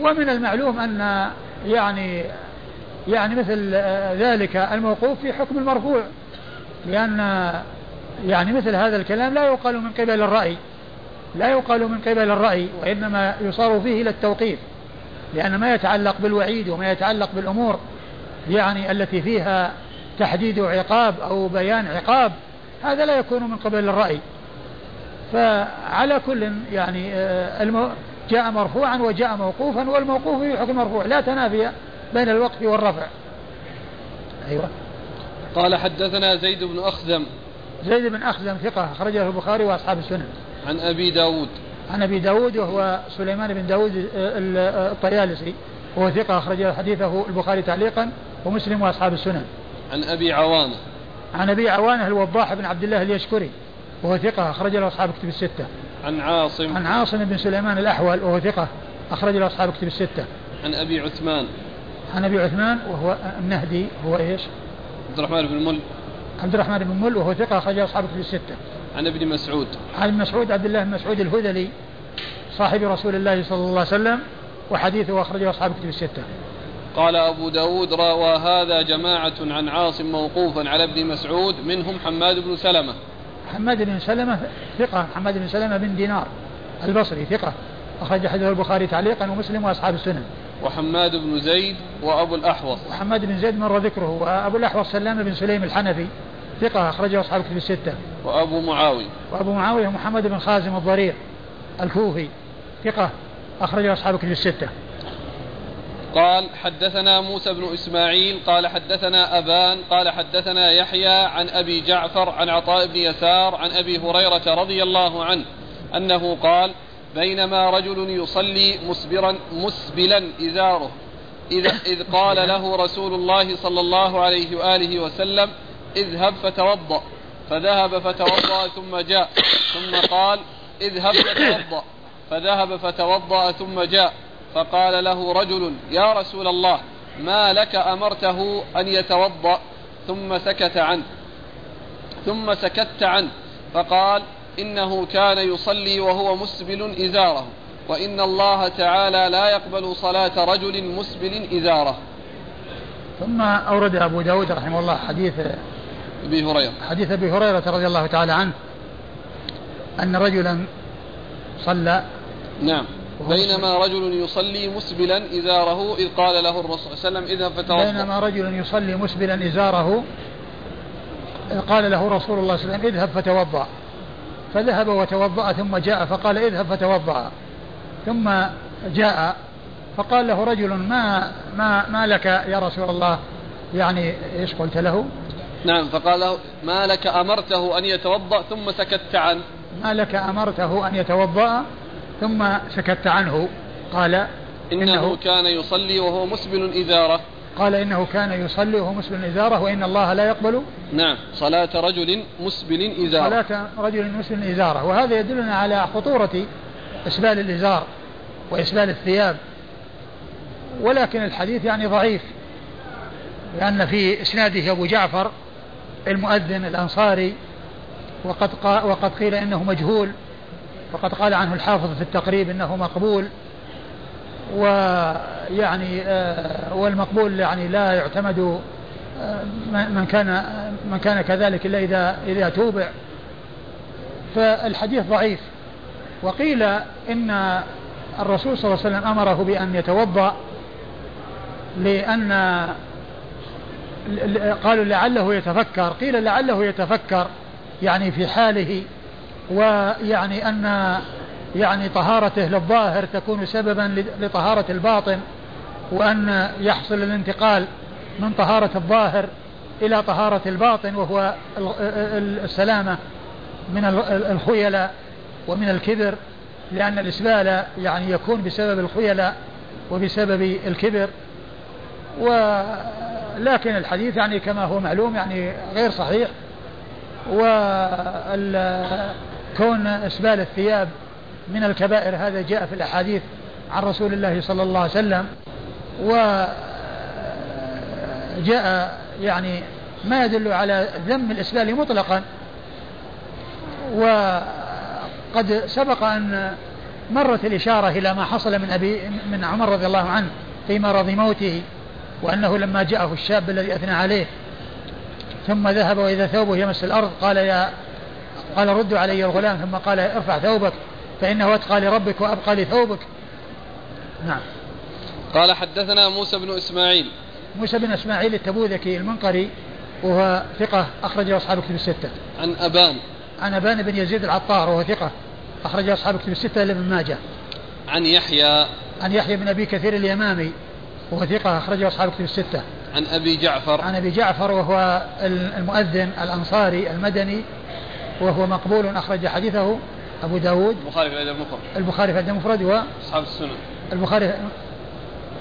ومن المعلوم أن يعني يعني مثل ذلك الموقوف في حكم المرفوع لأن يعني مثل هذا الكلام لا يقال من قبل الرأي. لا يقال من قبل الرأي وإنما يصار فيه إلى التوقيف لأن ما يتعلق بالوعيد وما يتعلق بالأمور يعني التي فيها تحديد عقاب أو بيان عقاب هذا لا يكون من قبل الرأي. فعلى كل يعني آه، جاء مرفوعا وجاء موقوفا والموقوف في حكم مرفوع لا تنافي بين الوقف والرفع. أيوة. قال حدثنا زيد بن أخزم. زيد بن أخزم ثقة أخرجه البخاري وأصحاب السنن. عن أبي داود. عن أبي داود وهو سليمان بن داود الطيالسي. وهو ثقة أخرج حديثه البخاري تعليقا ومسلم وأصحاب السنن. عن أبي عوانة. عن أبي عوانة الوضاح بن عبد الله اليشكري وهو ثقة أخرج له أصحاب كتب الستة. عن عاصم. عن عاصم بن سليمان الأحول وهو ثقة أخرج له أصحاب كتب الستة. عن أبي عثمان. عن أبي عثمان وهو النهدي هو إيش؟ عبد الرحمن بن مل. عبد الرحمن بن مل وهو ثقة أخرج أصحاب كتب الستة. عن ابن مسعود. عن مسعود عبد الله بن مسعود الهذلي صاحب رسول الله صلى الله عليه وسلم وحديثه أخرجه أصحاب كتب الستة. قال أبو داود روى هذا جماعة عن عاصم موقوفا على ابن مسعود منهم حماد بن سلمة. حماد بن سلمة ثقة حماد بن سلمة بن دينار البصري ثقة. أخرج حديث البخاري تعليقا ومسلم وأصحاب السنن. وحماد بن زيد وأبو الأحوص. وحماد بن زيد مر ذكره وأبو الأحوص سلام بن سليم الحنفي. ثقة أخرجه أصحاب كتب الستة. وأبو معاوية. وأبو معاوية محمد بن خازم الضرير الكوفي ثقة أخرجه أصحاب كتب الستة. قال حدثنا موسى بن إسماعيل قال حدثنا أبان قال حدثنا يحيى عن أبي جعفر عن عطاء بن يسار عن أبي هريرة رضي الله عنه أنه قال بينما رجل يصلي مسبرا مسبلا إزاره إذا إذ قال له رسول الله صلى الله عليه وآله وسلم اذهب فتوضأ فذهب فتوضأ ثم جاء. ثم قال اذهب فتوضأ فذهب فتوضأ ثم جاء. فقال له رجل يا رسول الله ما لك أمرته أن يتوضأ ثم سكت عنه. ثم سكت عنه. فقال إنه كان يصلي وهو مسبل إزاره. وإن الله تعالى لا يقبل صلاة رجل مسبل إزاره. ثم أورد أبو داود رحمه الله حديث أبي هريرة. حديث أبي هريرة رضي الله تعالى عنه أن رجلا صلى. نعم. بينما رجل يصلي مسبلا إزاره إذ قال له الرسول صلى الله عليه وسلم إذهب فتوضأ. بينما رجل يصلي مسبلا إزاره إذ قال له رسول الله صلى الله عليه وسلم إذهب فتوضأ. فذهب وتوضأ ثم جاء فقال إذهب فتوضأ. ثم جاء فقال له رجل ما ما ما لك يا رسول الله؟ يعني إيش قلت له؟ نعم فقال له ما لك أمرته أن يتوضأ ثم سكت عنه. ما لك أمرته أن يتوضأ ثم سكت عنه. قال إنه, إنه كان يصلي وهو مسبل إزاره قال إنه كان يصلي وهو مسبل إزاره وإن الله لا يقبل نعم صلاة رجل مسبل إزارة. صلاة رجل مسبل إزاره وهذا يدلنا على خطورة إسبال الإزار وإسبال الثياب. ولكن الحديث يعني ضعيف لأن في إسناده أبو جعفر المؤذن الأنصاري وقد وقد قيل إنه مجهول وقد قال عنه الحافظ في التقريب إنه مقبول ويعني آه، والمقبول يعني لا يعتمد آه، من كان من كان كذلك إلا اذا إذا توبع. فالحديث ضعيف. وقيل إن الرسول صلى الله عليه وسلم أمره بأن يتوضأ لأن قالوا لعله يتفكر قيل لعله يتفكر يعني في حاله ويعني أن يعني طهارته للظاهر تكون سببا لطهارة الباطن وأن يحصل الانتقال من طهارة الظاهر إلى طهارة الباطن وهو السلامة من الخيلاء ومن الكبر لأن الإسبال يعني يكون بسبب الخيلاء وبسبب الكبر. ولكن الحديث يعني كما هو معلوم يعني غير صحيح. وكون إسبال الثياب من الكبائر هذا جاء في الأحاديث عن رسول الله صلى الله عليه وسلم. وجاء يعني ما يدل على ذم الإسبال مطلقا. وقد سبق أن مرت الإشارة إلى ما حصل من أبي من عمر رضي الله عنه في مرض موته. وأنه لما جاءه الشاب الذي أثنى عليه ثم ذهب وإذا ثوبه يمس الأرض قال يا قال ردوا علي الغلام ثم قال ارفع ثوبك فإنه أتقى لربك وأبقى لثوبك. نعم. قال حدثنا موسى بن إسماعيل. موسى بن إسماعيل التبوذكي المنقري وهو ثقة أخرج أصحاب كتب الستة. عن أبان. عن أبان بن يزيد العطار وهو ثقة أخرج أصحاب كتب الستة لابن ماجه. عن يحيى. عن يحيى بن أبي كثير اليمامي وهو ثقة أخرج أصحاب كتب الستة. عن أبي جعفر. عن أبي جعفر وهو المؤذن الأنصاري المدني وهو مقبول أخرج حديثه أبو داود. البخاري في الأدب المفرد البخاري في الأدب المفرد و أصحاب السنن. البخاري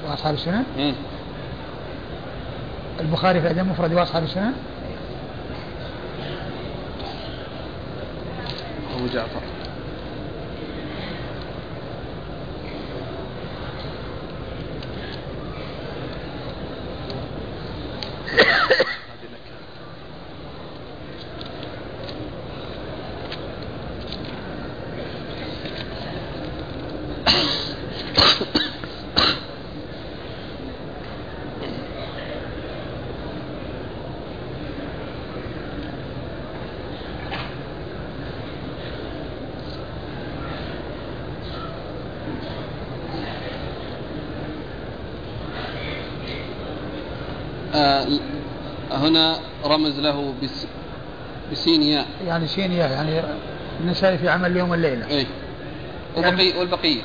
وأصحاب السنن؟ مم. البخاري في الأدب المفرد وأصحاب السنن؟ أبو جعفر. هنا رمز له بس بسين ياء. يعني سين ياء يعني النسائي في عمل اليوم والليلة. اي وبقي يعني والبقية.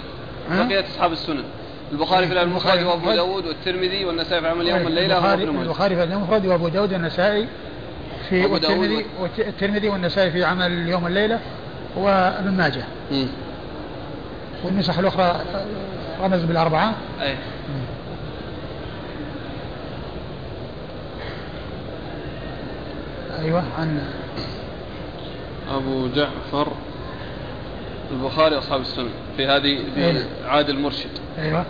بقية أصحاب السنن. البخاري في المفرد وأبو داود والترمذي والنسائي في عمل اليوم والليلة البخاري, البخاري في المفرد وأبو داود والنسائي في والترمذي والترمذي والنسائي في عمل اليوم والليلة وابن ماجه. والنسخ الأخرى رمز بالأربعة. أي أيوة. عن أبو جعفر البخاري أصحاب السنة في هذه في أيوة. عاد المرشد. أيوة.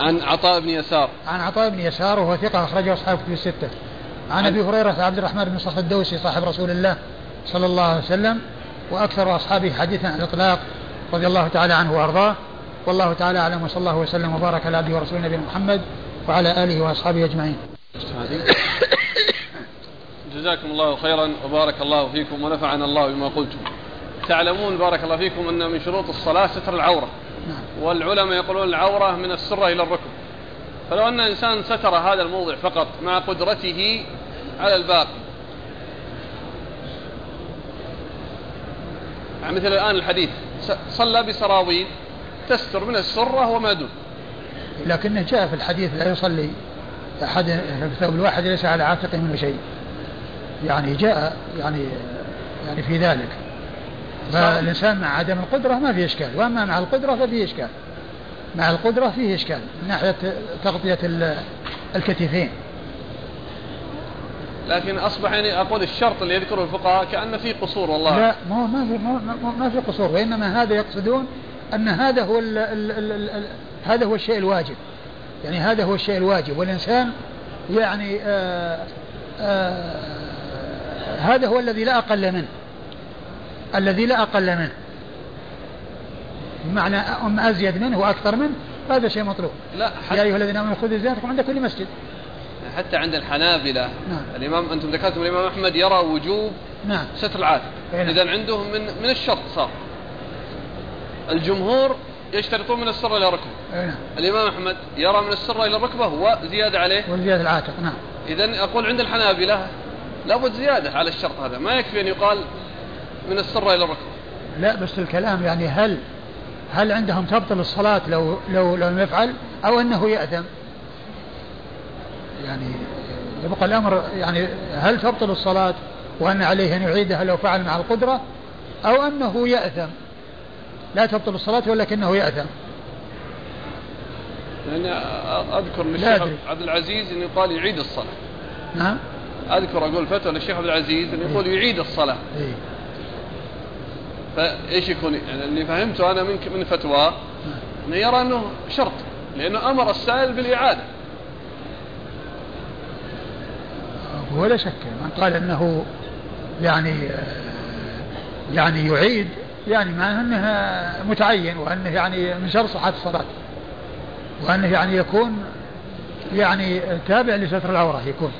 عن عطاء بن يسار. عن عطاء بن يسار وهو ثقة أخرجه أصحاب كتب الستة. عن أبي هريرة عبد الرحمن بن صخر الدوسي صاحب رسول الله صلى الله عليه وسلم وأكثر أصحابه حديثا عن الإطلاق رضي الله تعالى عنه وأرضاه. والله تعالى أعلم وصلى الله وسلم وبارك على عبده ورسوله نبينا محمد وعلى آله وأصحابه أجمعين. جزاكم الله خيرا وبارك الله فيكم ونفعنا الله بما قلتم. تعلمون بارك الله فيكم أن من شروط الصلاة ستر العورة. والعلماء يقولون العورة من السرة إلى الركب. فلو أن إنسان ستر هذا الموضع فقط مع قدرته على الباقي. يعني مثل الآن الحديث صلى بسراويل تستر من السرة وما دون. لكنه جاء في الحديث لا يصلي أحد في الثوب الواحد ليس على عاتقه منه شيء. يعني جاء يعني يعني في ذلك. فالإنسان مع عدم القدرة ما فيه إشكال. وأما مع القدرة ففيه إشكال. مع القدرة فيه إشكال من ناحية تغطية الكتفين. لكن أصبح يعني أقول الشرط اللي يذكره الفقهاء كأن في قصور والله. لا ما هو ما في ما, ما في قصور. وإنما هذا يقصدون أن هذا هو ال ال ال ال ال هذا هو الشيء الواجب. يعني هذا هو الشيء الواجب. والإنسان يعني آآ آآ هذا هو الذي لا أقل منه. الذي لا أقل منه. بمعنى أم أزيد منه وأكثر منه هذا شيء مطلوب. لا يا أيها الذين آمنوا خذوا زينتكم عند كل مسجد. حتى عند الحنابلة. نعم. الإمام أنتم ذكرتم الإمام أحمد يرى وجوب نعم. ستر العاتق نعم. إذا عندهم من من الشرط صار. الجمهور يشترطون من السرة إلى الركبة نعم. الإمام أحمد يرى من السرة إلى الركبة وزيادة عليه. وزيادة العاتق نعم. إذا أقول عند الحنابلة لابد زيادة على الشرط هذا. ما يكفي أن يقال من السرة إلى الركبة لا بس الكلام يعني هل هل عندهم تبطل الصلاة لو لو لم يفعل أو أنه يأثم يعني يبقى الأمر يعني هل تبطل الصلاة وأن عليه أن يعيدها لو فعل مع القدرة أو أنه يأثم لا تبطل الصلاة ولكنه يأثم يعني أذكر للشيخ. عبد العزيز أنه يقال يعيد الصلاة. نعم. أذكر أقول فتوى للشيخ عبد العزيز أنه يقول يعيد الصلاة. إيه. فإيش يكون؟ يعني اللي فهمته أنا من من فتواه إنه يرى أنه شرط لأنه أمر السائل بالإعادة. ولا شك من قال إنه يعني يعني يعيد يعني معناه أنه متعين وأنه يعني من شرط صحة الصلاة. وأنه يعني يكون يعني تابع لستر العورة يكون.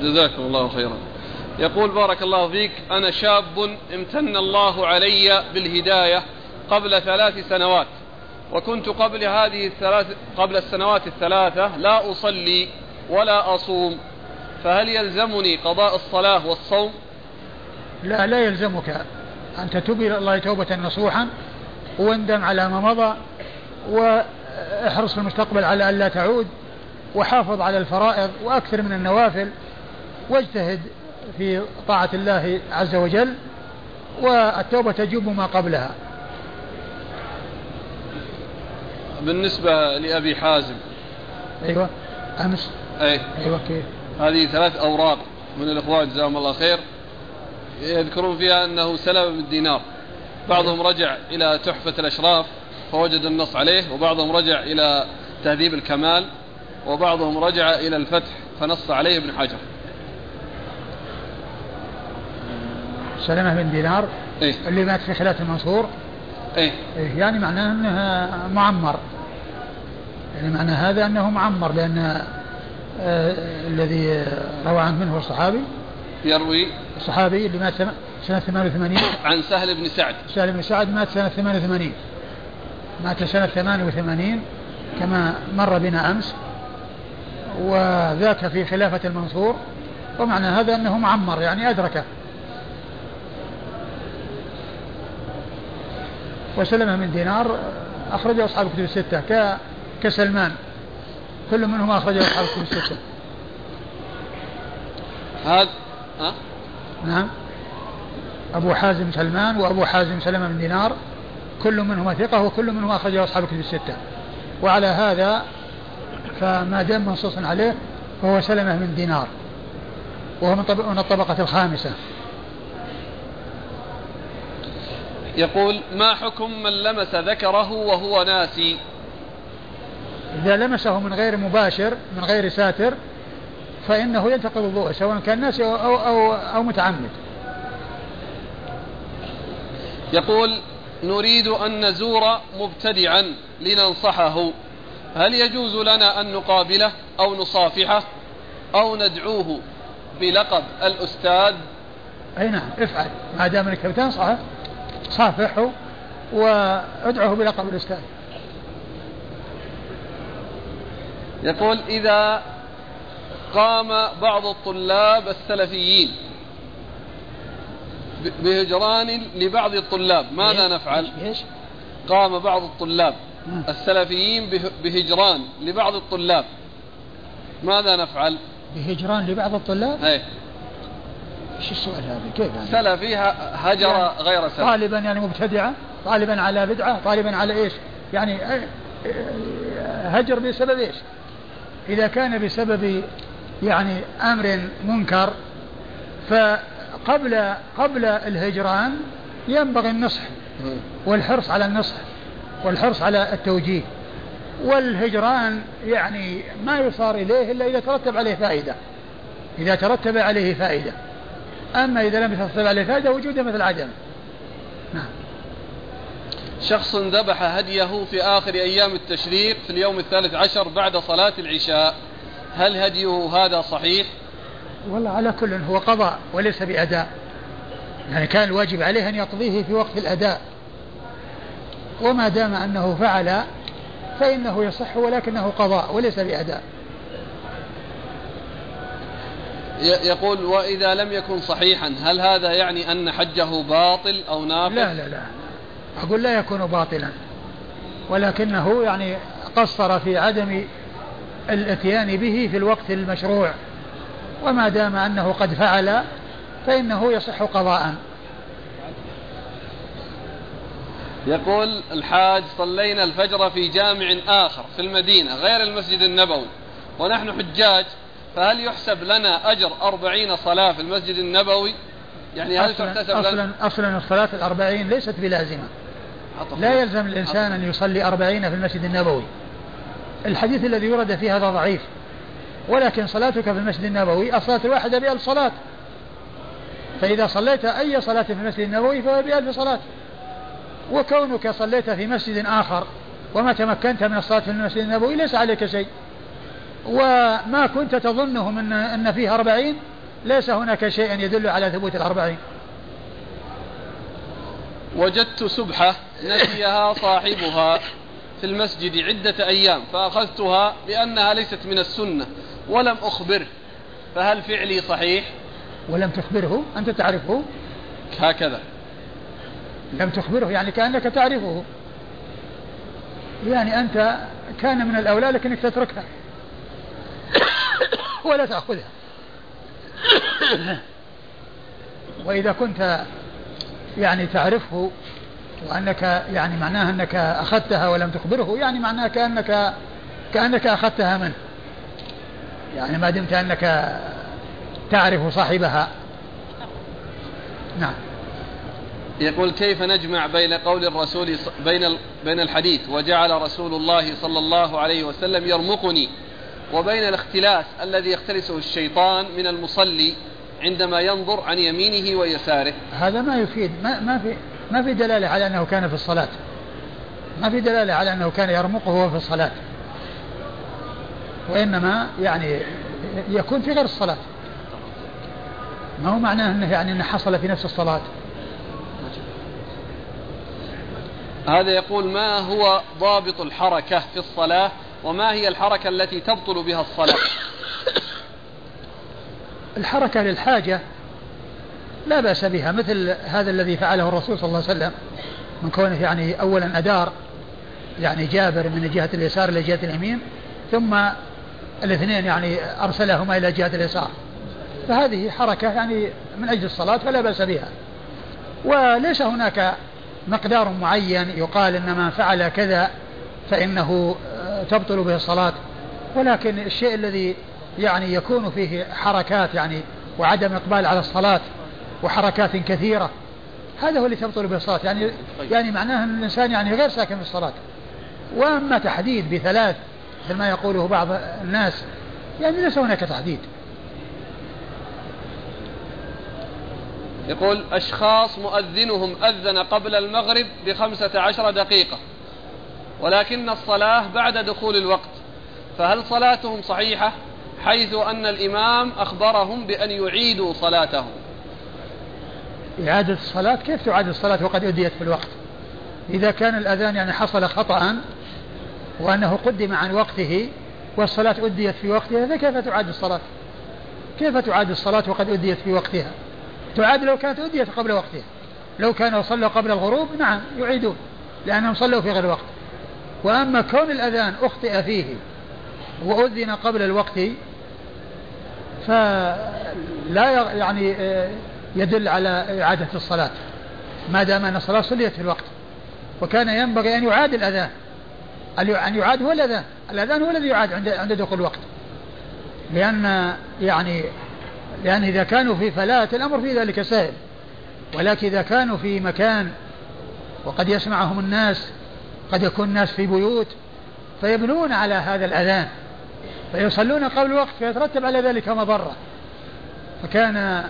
جزاكم الله خيرا. يقول بارك الله فيك أنا شاب امتن الله علي بالهداية قبل ثلاث سنوات وكنت قبل هذه الثلاث قبل السنوات الثلاثة لا أصلي ولا أصوم فهل يلزمني قضاء الصلاة والصوم؟ لا لا يلزمك. أن تتوب إلى الله توبة نصوحا واندم على ما مضى واحرص في المستقبل على ألا تعود وحافظ على الفرائض وأكثر من النوافل واجتهد في طاعة الله عز وجل والتوبة تجوب ما قبلها. بالنسبة لأبي حازم. أيوة أمس أي. أيوة كيف؟ هذه ثلاث أوراق من الإخوان جزاهم الله خير. يذكرون فيها أنه سلب من دينار بعضهم رجع إلى تحفة الأشراف فوجد النص عليه وبعضهم رجع إلى تهذيب الكمال وبعضهم رجع إلى الفتح فنص عليه ابن حجر. سلمة بن دينار إيه. اللي مات في خلافة المنصور. إيه. إيه يعني معناه إنه معمر. يعني معنى هذا إنه معمر لأن آه الذي روى عنه منه الصحابي. يروي. الصحابي اللي مات سنة- سنة 88 عن سهل بن سعد. سالم بن سعد مات سنة 88 مات سنة 88 كما مر بنا أمس. وذاك في خلافة المنصور. ومعنى هذا أنه معمر يعني أدركه. وسلمة من دينار أخرجه أصحاب الكتب الستة ك كسلمان. كل منهم أخرجه أصحاب الكتب الستة. هذا نعم. أبو حازم سلمان وأبو حازم سلمة من دينار كل منهما ثقة وكل منهما أخرجه أصحاب الكتب الستة. وعلى هذا فما دام منصوص عليه فهو سلمة من دينار وهو من الطبقة الخامسة. يقول ما حكم من لمس ذكره وهو ناسي؟ إذا لمسه من غير مباشر من غير ساتر فإنه ينتقض الضوء سواء كان ناسي أو, أو, أو, أو متعمد. يقول نريد أن نزور مبتدعا لننصحه. هل يجوز لنا أن نقابله أو نصافحه أو ندعوه بلقب الأستاذ؟ أي نعم افعل. ما دام إنك بتنصحه. صافحه وادعه بلقب الأستاذ يقول إذا قام بعض الطلاب السلفيين بهجران لبعض الطلاب ماذا نفعل؟ إيش؟ قام بعض الطلاب. السلفيين به- بهجران لبعض الطلاب ماذا نفعل؟ بهجران لبعض الطلاب؟ هي إيش السؤال هذا؟ كيف يعني؟ سلفي ه- هجر يعني غير سلف طالبا يعني مبتدعة طالبا على بدعة طالبا على إيش؟ يعني آه، آه، هجر بسبب إيش؟ إذا كان بسبب يعني أمر منكر فقبل قبل الهجران ينبغي النصح والحرص على النصح والحرص على التوجيه. والهجران يعني ما يصار إليه إلا إذا ترتب عليه فائدة. إذا ترتب عليه فائدة. أما إذا لم يترتب عليه فائدة وجوده مثل عدم. نعم. شخص ذبح هديه في آخر أيام التشريق في اليوم الثالث عشر بعد صلاة العشاء. هل هديه هذا صحيح؟ والله على كل هو قضاء وليس بأداء. يعني كان الواجب عليه أن يقضيه في وقت الأداء. وما دام أنه فعل فإنه يصح ولكنه قضاء وليس بأداء. يقول وإذا لم يكن صحيحا هل هذا يعني أن حجه باطل أو ناقص؟ لا لا لا. أقول لا يكون باطلا. ولكنه يعني قصر في عدم الإتيان به في الوقت المشروع. وما دام أنه قد فعل فإنه يصح قضاء. يقول الحاج صلينا الفجر في جامع آخر في المدينة غير المسجد النبوي ونحن حجاج فهل يحسب لنا أجر أربعين صلاة في المسجد النبوي؟ يعني هل أصلاً تحتسب أصلاً, لنا أصلا الصلاة الأربعين ليست بلازمة. لا يلزم الإنسان أن يصلي أربعين في المسجد النبوي. الحديث الذي ورد في هذا ضعيف. ولكن صلاتك في المسجد النبوي الصلاة الواحدة بألف صلاة. فإذا صليت أي صلاة في المسجد النبوي فهو بألف صلاة. وكونك صليت في مسجد آخر وما تمكنت من الصلاة في المسجد النبوي ليس عليك شيء. وما كنت تظنه من أن فيه أربعين ليس هناك شيء يدل على ثبوت الأربعين. وجدت سبحة نسيها صاحبها في المسجد عدة أيام فأخذتها بأنها ليست من السنة ولم أخبره فهل فعلي صحيح؟ ولم تخبره؟ أنت تعرفه؟ هكذا. لم تخبره؟ يعني كأنك تعرفه. يعني أنت كان من الأولى لك أنك تتركها. ولا تأخذها. وإذا كنت يعني تعرفه وأنك يعني معناها أنك أخذتها ولم تخبره يعني معناها كأنك كأنك أخذتها منه. يعني ما دمت أنك تعرف صاحبها. نعم. يقول كيف نجمع بين قول الرسول بين بين الحديث وجعل رسول الله صلى الله عليه وسلم يرمقني؟ وبين الاختلاس الذي يختلسه الشيطان من المصلي عندما ينظر عن يمينه ويساره. هذا ما يفيد ما, ما في ما في دلالة على أنه كان في الصلاة. ما في دلالة على أنه كان يرمقه وهو في الصلاة. وإنما يعني يكون في غير الصلاة. ما هو معناه أنه يعني أنه حصل في نفس الصلاة؟ هذا يقول ما هو ضابط الحركة في الصلاة؟ وما هي الحركة التي تبطل بها الصلاة؟ الحركة للحاجة لا بأس بها مثل هذا الذي فعله الرسول صلى الله عليه وسلم من كونه يعني أولا أدار يعني جابر من جهة اليسار إلى جهة اليمين ثم الاثنين يعني أرسلهما إلى جهة اليسار. فهذه حركة يعني من أجل الصلاة فلا بأس بها. وليس هناك مقدار معين يقال ان من فعل كذا فإنه تبطل به الصلاة ولكن الشيء الذي يعني يكون فيه حركات يعني وعدم إقبال على الصلاة وحركات كثيرة هذا هو اللي تبطل به الصلاة. يعني طيب. يعني معناه أن الإنسان يعني غير ساكن في الصلاة. وأما تحديد بثلاث مثل ما يقوله بعض الناس يعني ليس هناك تحديد. يقول أشخاص مؤذنهم أذن قبل المغرب بخمسة عشر دقيقة. ولكن الصلاة بعد دخول الوقت. فهل صلاتهم صحيحة؟ حيث أن الإمام أخبرهم بأن يعيدوا صلاتهم. إعادة الصلاة؟ كيف تعاد الصلاة وقد أديت في الوقت؟ إذا كان الأذان يعني حصل خطأ وأنه قدم عن وقته والصلاة أديت في وقتها فكيف تعاد الصلاة؟ كيف تعاد الصلاة وقد أديت في وقتها؟ تعاد لو كانت أديت قبل وقتها. لو كانوا صلوا قبل الغروب نعم يعيدون لأنهم صلوا في غير وقت. وأما كون الأذان أخطئ فيه وأذن قبل الوقت فلا يعني آه، يدل على إعادة الصلاة ما دام أن الصلاة صليت في الوقت. وكان ينبغي أن يعاد الأذان أن يعاد هو الأذان. الأذان هو الذي يعاد عند عند دخول الوقت. لأن يعني لأن إذا كانوا في فلاة الأمر في ذلك سهل. ولكن إذا كانوا في مكان وقد يسمعهم الناس قد يكون الناس في بيوت فيبنون على هذا الأذان فيصلون قبل الوقت فيترتب على ذلك مضرة. فكان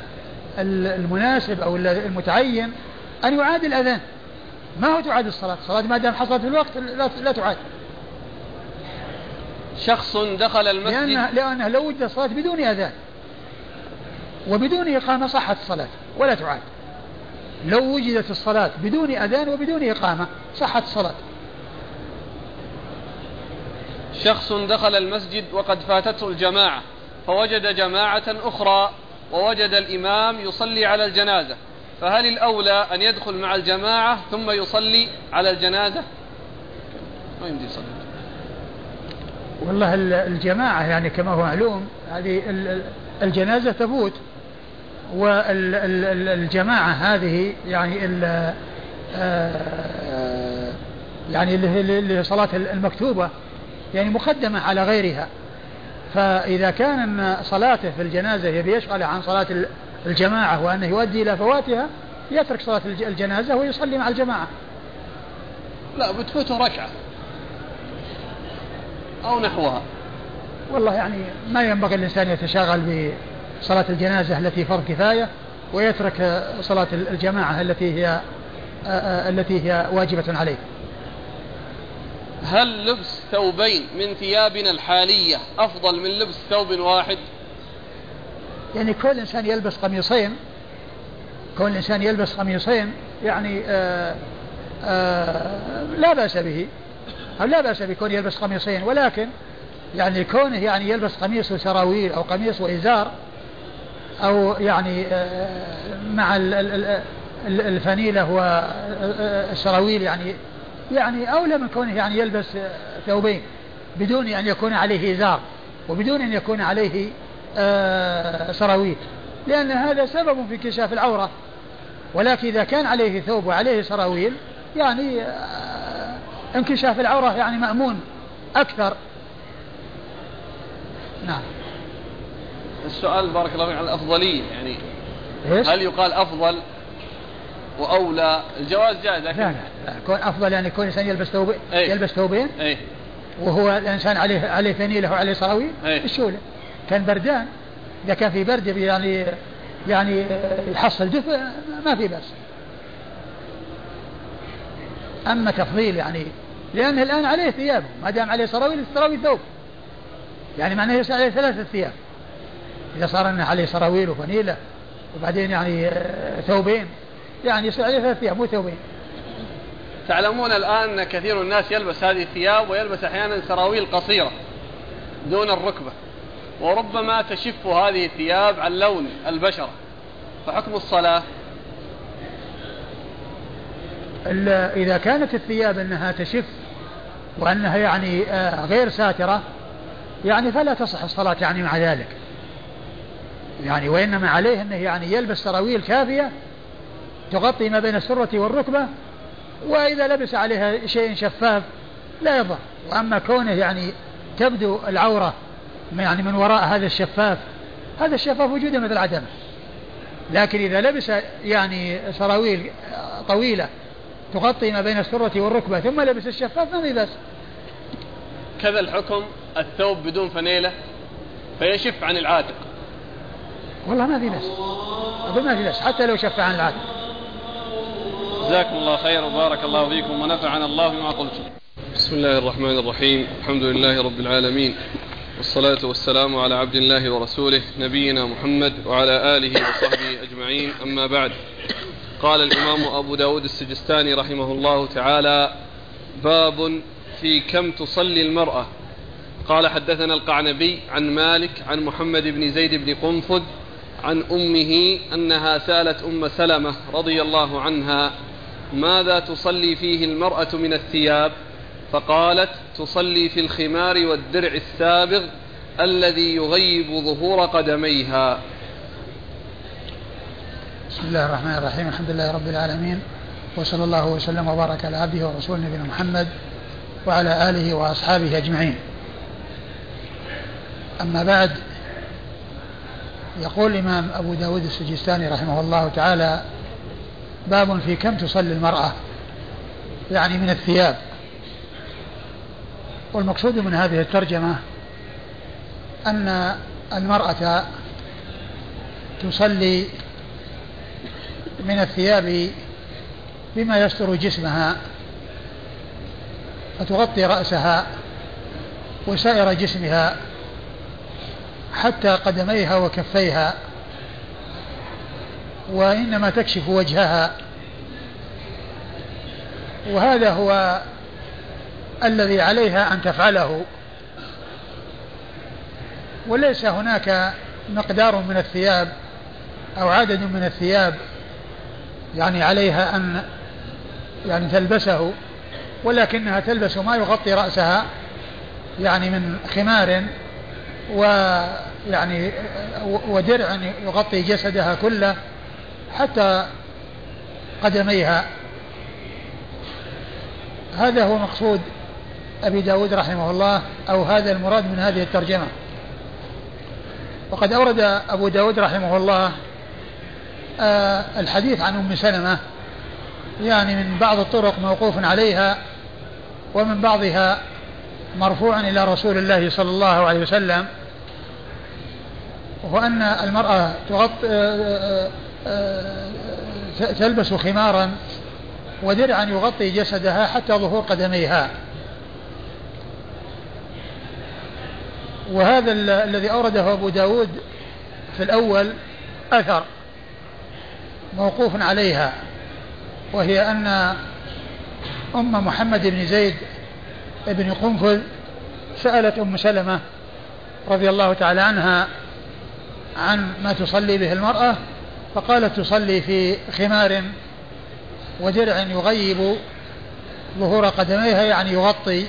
المناسب أو المتعين أن يعاد الأذان. ما هو تعاد الصلاة؟ الصلاة ما دام حصلت في الوقت لا, تعاد. شخص دخل المسجد لأنه, لأنه لو وجد الصلاة بدون أذان وبدون إقامة صحت الصلاة ولا تعاد. لو وجدت الصلاة بدون أذان وبدون إقامة صحت الصلاة. شخص دخل المسجد وقد فاتته الجماعة فوجد جماعة أخرى ووجد الإمام يصلي على الجنازة. فهل الأولى أن يدخل مع الجماعة ثم يصلي على الجنازة؟ ما يمدي يصلي. والله الجماعة يعني كما هو معلوم هذه الجنازة تفوت والجماعة هذه يعني آه، يعني لصلاة المكتوبة يعني مقدمة على غيرها. فإذا كان صلاته في الجنازة يبي يشغل عن صلاة الجماعة وأنه يؤدي إلى فواتها يترك صلاة الجنازة ويصلي مع الجماعة. لا بتفوته ركعة أو نحوها. والله يعني ما ينبغي الإنسان يتشاغل بصلاة الجنازة التي فرض كفاية ويترك صلاة الجماعة التي هي التي هي واجبة عليه. هل لبس ثوبين من ثيابنا الحالية أفضل من لبس ثوب واحد. يعني كل إنسان يلبس قميصين كل إنسان يلبس قميصين يعني آآ آآ لا بأس به. أو لا بأس بكون يلبس قميصين ولكن يعني كونه يعني يلبس قميص وسراويل أو قميص وإزار أو يعني مع الفانيلة والسراويل يعني يعني أولى من كونه يعني يلبس ثوبين بدون أن يكون عليه إزار وبدون أن يكون عليه سراويل لأن هذا سبب في كشاف العورة ولكن إذا كان عليه ثوب وعليه سراويل يعني انكشاف العورة يعني مأمون أكثر نعم السؤال بارك الله فيك عن الأفضلية يعني إيش؟ هل يقال أفضل وأولى الجواز جائز لكن لا لا, لا كون أفضل يعني يكون الإنسان يلبس ثوبين أيه؟ يلبس ثوبين أيه؟ وهو الإنسان عليه عليه فنيلة وعليه صراويل أيه؟ الشولة كان بردان. إذا كان في برد يعني يعني يحصل دفء ما في بأس. أما تفضيل يعني لأنه الآن عليه ثياب. ما دام عليه سراويل السراويل ثوب. يعني معناه يصير عليه ثلاثة ثياب. إذا صار أنه عليه سراويل وفنيلة وبعدين يعني آه، ثوبين. يعني يصير عليه ثلاثة ثياب مو ثوبين. تعلمون الآن أن كثير الناس يلبس هذه الثياب ويلبس أحيانا سراويل قصيرة دون الركبة. وربما تشف هذه الثياب عن لون البشرة. فحكم الصلاة؟ إذا كانت الثياب أنها تشف وأنها يعني آه، غير ساترة يعني فلا تصح الصلاة يعني مع ذلك. يعني وإنما عليه أنه يعني يلبس سراويل كافية تغطي ما بين السرة والركبة وإذا لبس عليها شيء شفاف لا يضر. وأما كونه يعني تبدو العورة يعني من وراء هذا الشفاف هذا الشفاف وجوده مثل عدمه لكن إذا لبس يعني سراويل طويلة تغطي ما بين السرة والركبة ثم لبس الشفاف ما في بس كذا الحكم الثوب بدون فنيلة فيشف عن العاتق. والله ما في بس أقول ما في بس حتى لو شف عن العاتق. جزاكم الله خير وبارك الله فيكم ونفعنا الله بما قلتم. بسم الله الرحمن الرحيم. الحمد لله رب العالمين. والصلاة والسلام على عبد الله ورسوله نبينا محمد وعلى آله وصحبه أجمعين. أما بعد قال الإمام أبو داود السجستاني رحمه الله تعالى باب في كم تصلي المرأة. قال حدثنا القعنبي عن مالك عن محمد بن زيد بن قنفذ عن أمه أنها سألت أم سلمة رضي الله عنها ماذا تصلي فيه المرأة من الثياب؟ فقالت تصلي في الخمار والدرع السابغ الذي يغيب ظهور قدميها. بسم الله الرحمن الرحيم. الحمد لله رب العالمين. وصلى الله وسلم وبارك على عبده ورسوله نبينا محمد وعلى آله وأصحابه أجمعين. أما بعد يقول الإمام أبو داود السجستاني رحمه الله تعالى باب في كم تصلي المرأة يعني من الثياب. والمقصود من هذه الترجمة أن المرأة تصلي من الثياب بما يستر جسمها فتغطي رأسها وسائر جسمها حتى قدميها وكفيها. وإنما تكشف وجهها. وهذا هو الذي عليها أن تفعله. وليس هناك مقدار من الثياب أو عدد من الثياب يعني عليها أن يعني تلبسه ولكنها تلبس ما يغطي رأسها يعني من خمار ويعني ودرع يغطي جسدها كله. حتى قدميها. هذا هو مقصود أبي داود رحمه الله أو هذا المراد من هذه الترجمة. وقد أورد أبو داود رحمه الله آه الحديث عن أم سلمة يعني من بعض الطرق موقوف عليها ومن بعضها مرفوعا إلى رسول الله صلى الله عليه وسلم. وأن المرأة تغط آه، آه، آه، تلبس خمارا ودرعا يغطي جسدها حتى ظهور قدميها. وهذا الذي أورده أبو داود في الأول أثر موقوف عليها وهي أن أم محمد بن زيد بن قنفذ سألت أم سلمة رضي الله تعالى عنها عن ما تصلي به المرأة فقالت تصلي في خمار ودرع يغيب ظهور قدميها يعني يغطي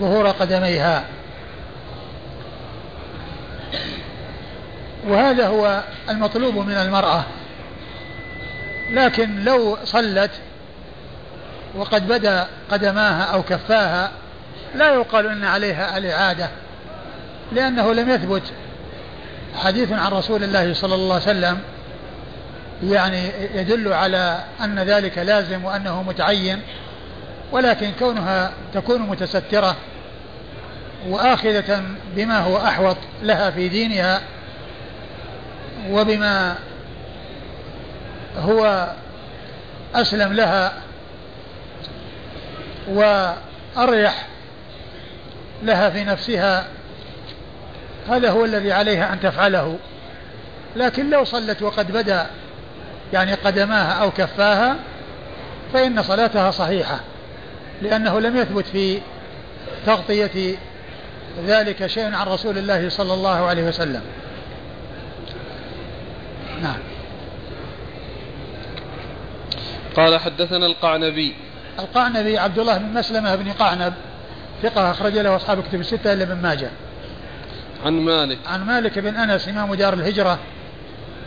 ظهور قدميها. وهذا هو المطلوب من المرأة. لكن لو صلت وقد بدا قدماها أو كفاها لا يقال أن عليها الإعادة لأنه لم يثبت. حديث عن رسول الله صلى الله عليه وسلم يعني يدل على أن ذلك لازم وأنه متعين ولكن كونها تكون متسترة وآخذة بما هو أحوط لها في دينها وبما هو أسلم لها وأريح لها في نفسها هذا هو الذي عليها أن تفعله. لكن لو صلت وقد بدا يعني قدماها أو كفاها فإن صلاتها صحيحة لأنه لم يثبت في تغطية ذلك شيء عن رسول الله صلى الله عليه وسلم. نعم. قال حدثنا القعنبي. القعنبي عبد الله بن مسلمة بن قعنب ثقة أخرج له أصحاب كتب الستة إلا ابن ماجه. عن مالك. عن مالك بن أنس إمام دار الهجرة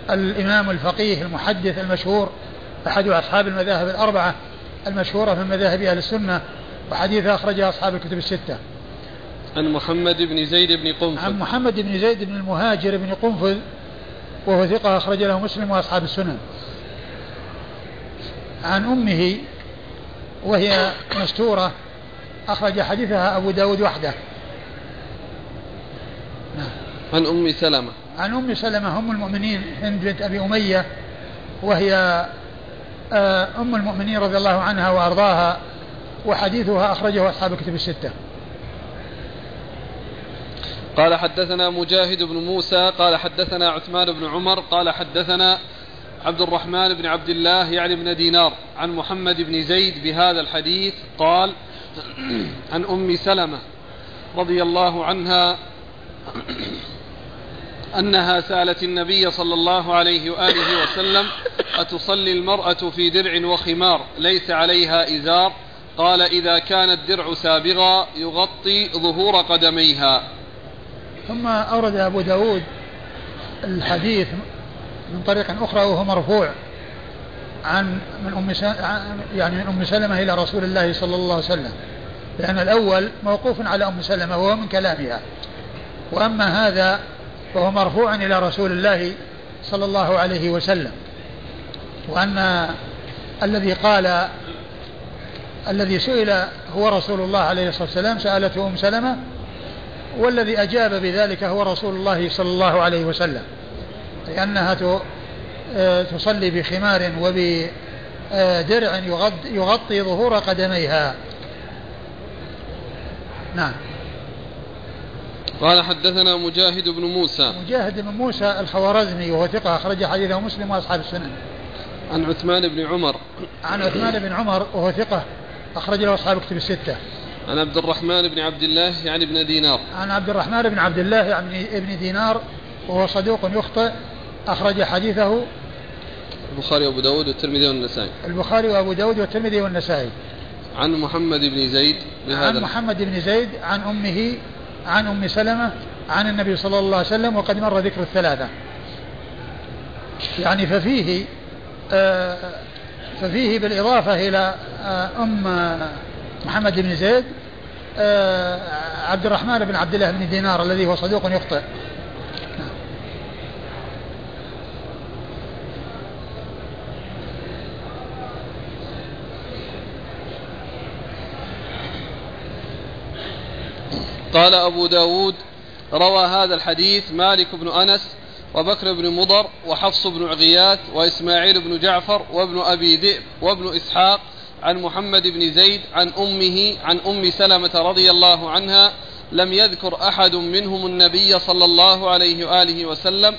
الإمام الفقيه المحدث المشهور أحد أصحاب المذاهب الأربعة المشهورة في مذاهب أهل السنة وحديث أخرجه أصحاب الكتب الستة. عن محمد بن زيد بن قنفذ. عن محمد بن زيد بن المهاجر بن قنفذ وهو ثقة أخرج له مسلم وأصحاب السنن عن أمه وهي مستورة أخرج حديثها أبو داود وحده. عن أم سلمة. عن أم سلمة أم المؤمنين هند بنت أبي أمية وهي آه، أم المؤمنين رضي الله عنها وأرضاها وحديثها أخرجه أصحاب الكتب الستة. قال حدثنا مجاهد بن موسى قال حدثنا عثمان بن عمر قال حدثنا عبد الرحمن بن عبد الله يعني بن دينار عن محمد بن زيد بهذا الحديث قال (clears throat) عن أم سلمة رضي الله عنها أنها سألت النبي صلى الله عليه وآله وسلم أتصلي المرأة في درع وخمار ليس عليها إزار؟ قال إذا كان الدرع سابغا يغطي ظهور قدميها. ثم أورد أبو داود الحديث من طريق أخرى وهو مرفوع عن من أم يعني من أم سلمة إلى رسول الله صلى الله عليه وسلم لأن الأول موقوف على أم سلمة وهو من كلامها. وأما هذا فهو مرفوع إلى رسول الله صلى الله عليه وسلم. وأن الذي قال الذي سئل هو رسول الله عليه الصلاة والسلام سألته أم سلمة والذي أجاب بذلك هو رسول الله صلى الله عليه وسلم. لأنها آه، تصلي بخمار وبدرع يغطي ظهور قدميها. نعم. قال حدثنا مجاهد بن موسى. مجاهد بن موسى الخوارزمي وهو ثقة أخرج حديثه مسلم وأصحاب السنن. عن عثمان بن عمر. عن عثمان بن عمر وهو ثقة أخرج له أصحاب كتب الستة. عن عبد الرحمن بن عبد الله يعني ابن دينار. عن عبد الرحمن بن عبد الله يعني ابن دينار وهو صدوق يخطئ أخرج حديثه البخاري وأبو داود والترمذي والنسائي. البخاري وأبو داود والترمذي والنسائي. عن محمد بن زيد بهذا عن محمد بن زيد عن أمه عن أم سلمة عن النبي صلى الله عليه وسلم وقد مر ذكر الثلاثة. يعني ففيه آه ففيه بالإضافة إلى آه أم محمد بن زيد آه عبد الرحمن بن عبد الله بن دينار الذي هو صدوق يخطئ. قال أبو داود روى هذا الحديث مالك بن أنس وبكر بن مضر وحفص بن عغياث وإسماعيل بن جعفر وابن أبي ذئب وابن إسحاق عن محمد بن زيد عن أمه عن أم سلمة رضي الله عنها لم يذكر أحد منهم النبي صلى الله عليه وآله وسلم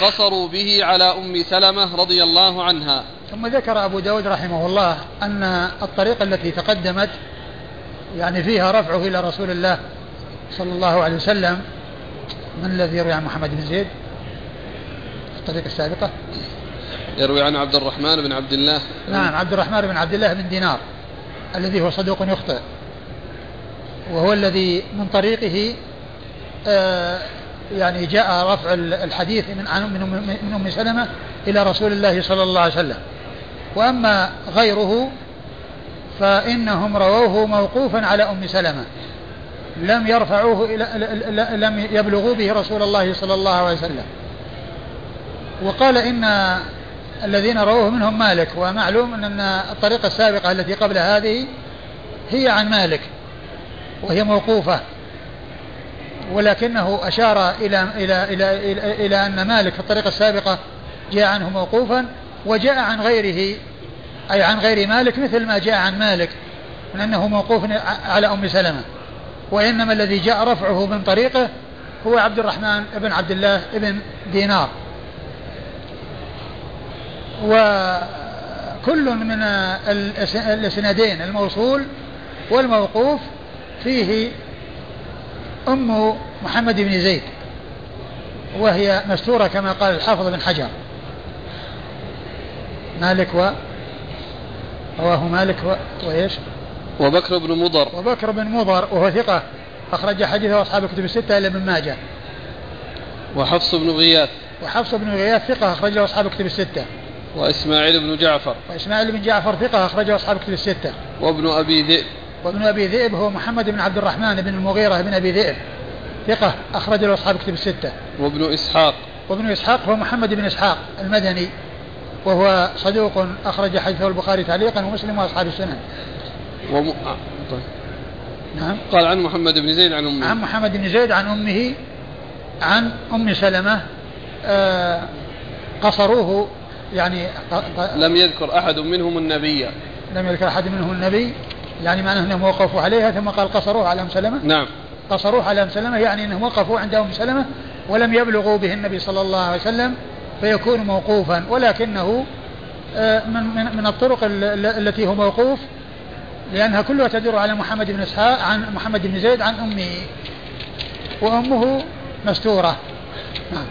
قصروا به على أم سلمة رضي الله عنها. ثم ذكر أبو داود رحمه الله أن الطريقة التي تقدمت يعني فيها رفعه إلى رسول الله صلى الله عليه وسلم من الذي يروي عن محمد بن زيد؟ في الطريقة السابقة. يروي عن عبد الرحمن بن عبد الله. نعم عبد الرحمن بن عبد الله بن دينار الذي هو صدوق يخطئ. وهو الذي من طريقه آه يعني جاء رفع الحديث من عن من من أم سلمة إلى رسول الله صلى الله عليه وسلم. وأما غيره فإنهم رووه موقوفا على أم سلمة. لم يرفعوه إلى لم يبلغوا به رسول الله صلى الله عليه وسلم. وقال إن الذين رووه منهم مالك ومعلوم أن الطريقة السابقة التي قبل هذه هي عن مالك وهي موقوفة. ولكنه أشار إلى إلى إلى إلى, إلى أن مالك في الطريقة السابقة جاء عنه موقوفا وجاء عن غيره أي عن غير مالك مثل ما جاء عن مالك من أنه موقوف على أم سلمة. وإنما الذي جاء رفعه من طريقه هو عبد الرحمن بن عبد الله بن دينار. وكل من الإسنادين الموصول والموقوف فيه أم محمد بن زيد وهي مستورة كما قال الحافظ بن حجر. مالك و رواه مالك و... وإيش؟ وبكر بن مضر. وبكر بن مضر وهو ثقة أخرج حديثه أصحاب الكتب الستة إلا ابن ماجه. وحفص بن غياث. وحفص بن غياث ثقة أخرجه أصحاب الكتب الستة. وإسماعيل بن جعفر. وإسماعيل بن جعفر ثقة أخرجه أصحاب الكتب الستة. وابن أبي ذئب. وابن أبي ذئب هو محمد بن عبد الرحمن بن المغيرة بن أبي ذئب. ثقة أخرج له أصحاب الكتب الستة. وابن إسحاق. وابن إسحاق هو محمد بن إسحاق المدني وهو صدوق أخرج حديثه البخاري تعليقا ومسلم وأصحاب السنن. وم... آه، طيب. نعم. قال عن محمد بن زيد عن أمه. عن محمد بن زيد عن أمه عن أم سلمة آه قصروه يعني لم يذكر أحد منهم النبي. لم يذكر أحد منهم النبي يعني معناه أنهم وقفوا عليها ثم قال قصروه على أم سلمة. نعم. قصروه على أم سلمة يعني أنهم وقفوا عند أم سلمة ولم يبلغوا به النبي صلى الله عليه وسلم فيكون موقوفا ولكنه آه، من من من الطرق التي هو موقوف لأنها كلها تدور على محمد بن إسحاق عن محمد بن زيد عن أمه. وأمه مستورة. نعم.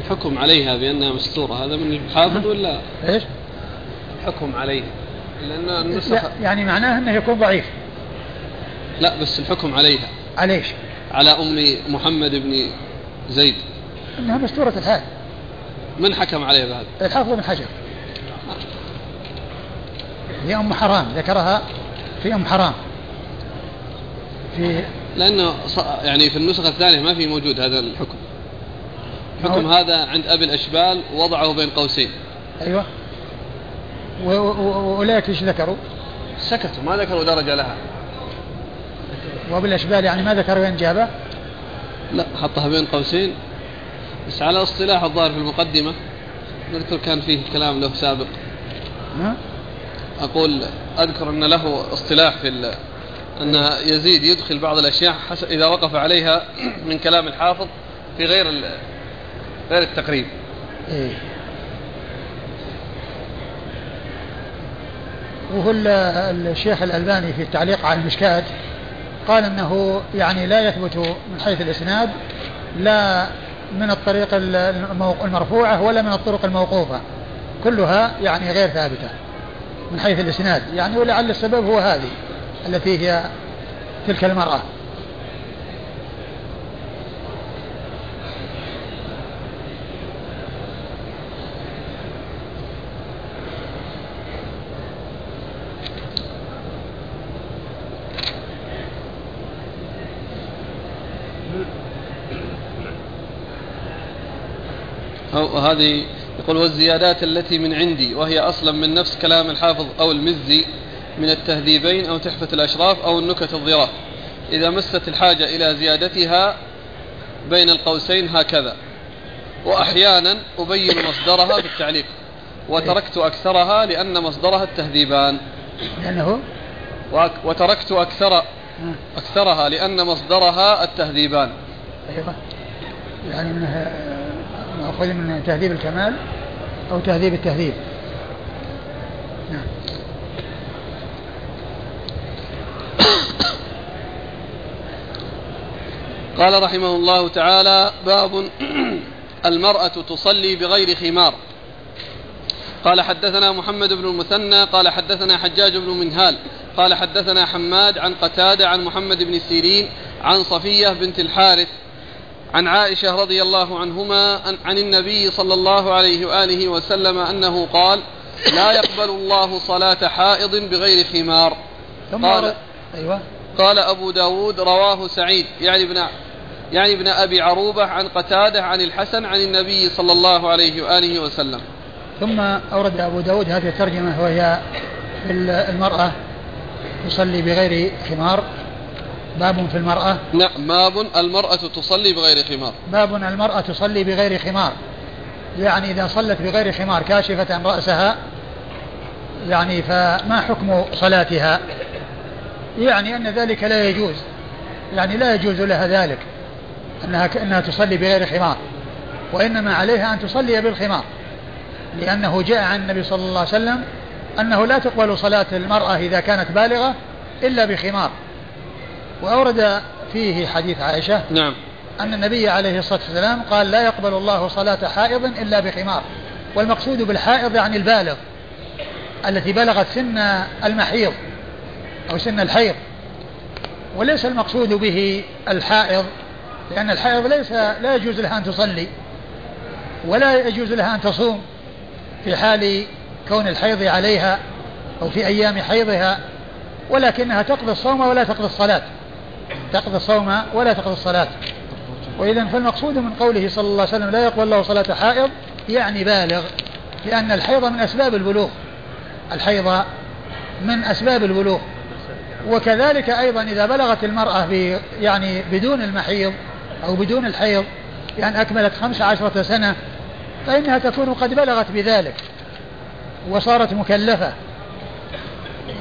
الحكم عليها بأنها مستورة هذا من الحافظ ولا؟ إيش؟ الحكم عليها. لأن النسخ يعني معناه أنه يكون ضعيف. لا بس الحكم عليها. على إيش؟ على أم محمد بن زيد. أنها مستورة الحال من حكم عليها بهذا؟ الحافظ بن حجر. هي أم حرام ذكرها في أم حرام. في لأنه يعني في النسخة الثانية ما في موجود هذا الحكم. الحكم هذا عند أبي الأشبال وضعه بين قوسين. أيوة. وأولئك إيش ذكروا؟ سكتوا ما ذكروا درجة لها. وبالأشبال يعني ما ذكروا وين جابه؟ لا حطها بين قوسين. بس على اصطلاح الظاهر في المقدمة نذكر كان فيه كلام له سابق. ها؟ أقول أذكر أن له اصطلاح في أن يزيد يدخل بعض الأشياء إذا وقف عليها (clears throat) من كلام الحافظ في غير غير التقريب إيه. وهو الشيخ الألباني في التعليق على المشكات قال أنه يعني لا يثبت من حيث الإسناد لا من الطريق المرفوعة ولا من الطرق الموقوفة كلها يعني غير ثابتة من حيث الإسناد. يعني ولعل السبب هو هذه التي هي تلك المرأة. هذه يقول والزيادات التي من عندي وهي أصلا من نفس كلام الحافظ أو المزي من التهذيبين أو تحفة الأشراف أو النكت الظراف إذا مست الحاجة إلى زيادتها بين القوسين هكذا. وأحيانا أبين مصدرها في التعليق وتركت أكثرها لأن مصدرها التهذيبان. لأنه وتركت أكثر أكثرها لأن مصدرها التهذيبان. أيوة. يعني منها مأخوذ من تهذيب الكمال أو تهذيب التهذيب. نعم. (coughs) قال رحمه الله تعالى باب (coughs) المرأة تصلي بغير خمار. قال حدثنا محمد بن المثنى قال حدثنا حجاج بن منهال قال حدثنا حماد عن قتادة عن محمد بن سيرين عن صفية بنت الحارث عن عائشة رضي الله عنهما عن النبي صلى الله عليه وآله وسلم أنه قال لا يقبل الله صلاة حائض بغير خمار. قال أيوة. قال أبو داود رواه سعيد. يعني ابن يعني ابن أبي عروبة عن قتادة عن الحسن عن النبي صلى الله عليه وآله وسلم. ثم أورد أبو داود هذه الترجمة وهي المرأة تصلي بغير خمار. باب في المرأة؟ نعم باب المرأة تصلي بغير خمار. باب المرأة تصلي بغير خمار. يعني إذا صلت بغير خمار كاشفة عن رأسها يعني فما حكم صلاتها؟ يعني أن ذلك لا يجوز. يعني لا يجوز لها ذلك أنها كأنها تصلي بغير خمار. وإنما عليها أن تصلي بالخمار. لأنه جاء عن النبي صلى الله عليه وسلم أنه لا تقبل صلاة المرأة إذا كانت بالغة إلا بخمار. وأورد فيه حديث عائشة نعم. أن النبي عليه الصلاة والسلام قال لا يقبل الله صلاة حائض إلا بخمار. والمقصود بالحائض يعني البالغ التي بلغت سن المحيض أو سن الحيض. وليس المقصود به الحائض لأن الحائض ليس لا يجوز لها أن تصلي ولا يجوز لها أن تصوم في حال كون الحيض عليها أو في أيام حيضها ولكنها تقضي الصوم ولا تقضي الصلاة. تقضي الصوم ولا تقضي الصلاة. وإذا فالمقصود من قوله صلى الله عليه وسلم لا يقبل الله صلاة حائض يعني بالغ لأن الحيض من أسباب البلوغ. الحيض من أسباب البلوغ. وكذلك أيضا إذا بلغت المرأة يعني بدون المحيض أو بدون الحيض يعني أكملت خمس عشرة سنة فإنها تكون قد بلغت بذلك. وصارت مكلفة.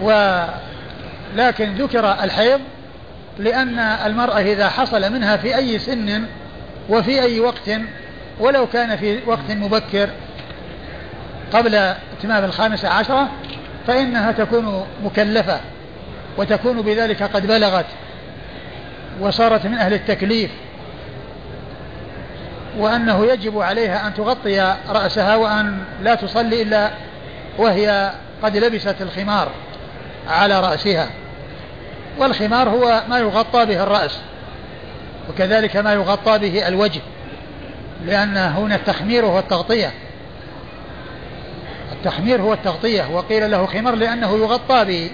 ولكن ذكر الحيض لأن المرأة إذا حصل منها في أي سن وفي أي وقت ولو كان في وقت مبكر قبل اتمام الخامسة عشرة فإنها تكون مكلفة وتكون بذلك قد بلغت وصارت من أهل التكليف وأنه يجب عليها أن تغطي رأسها وأن لا تصلي إلا وهي قد لبست الخمار على رأسها. والخمار هو ما يغطى به الرأس وكذلك ما يغطى به الوجه لأن هنا التخمير هو التغطية. التخمير هو التغطية وقيل له خمار لأنه يغطى به.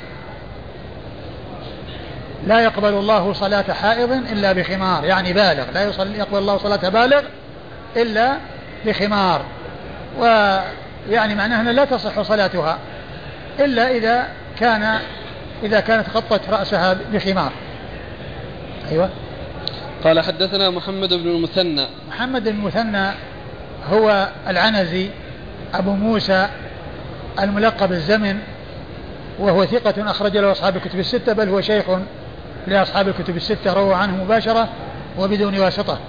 لا يقبل الله صلاة حائض إلا بخمار يعني بالغ لا يقبل الله صلاة بالغ إلا بخمار. ويعني معناها لا تصح صلاتها إلا إذا كان إذا كانت غطت رأسها بخمار. أيوة. قال حدثنا محمد بن المثنى. محمد بن المثنى هو العنزي أبو موسى الملقب الزمن وهو ثقة أخرج له أصحاب الكتب الستة بل هو شيخ لأصحاب الكتب الستة رووا عنه مباشرة وبدون واسطة.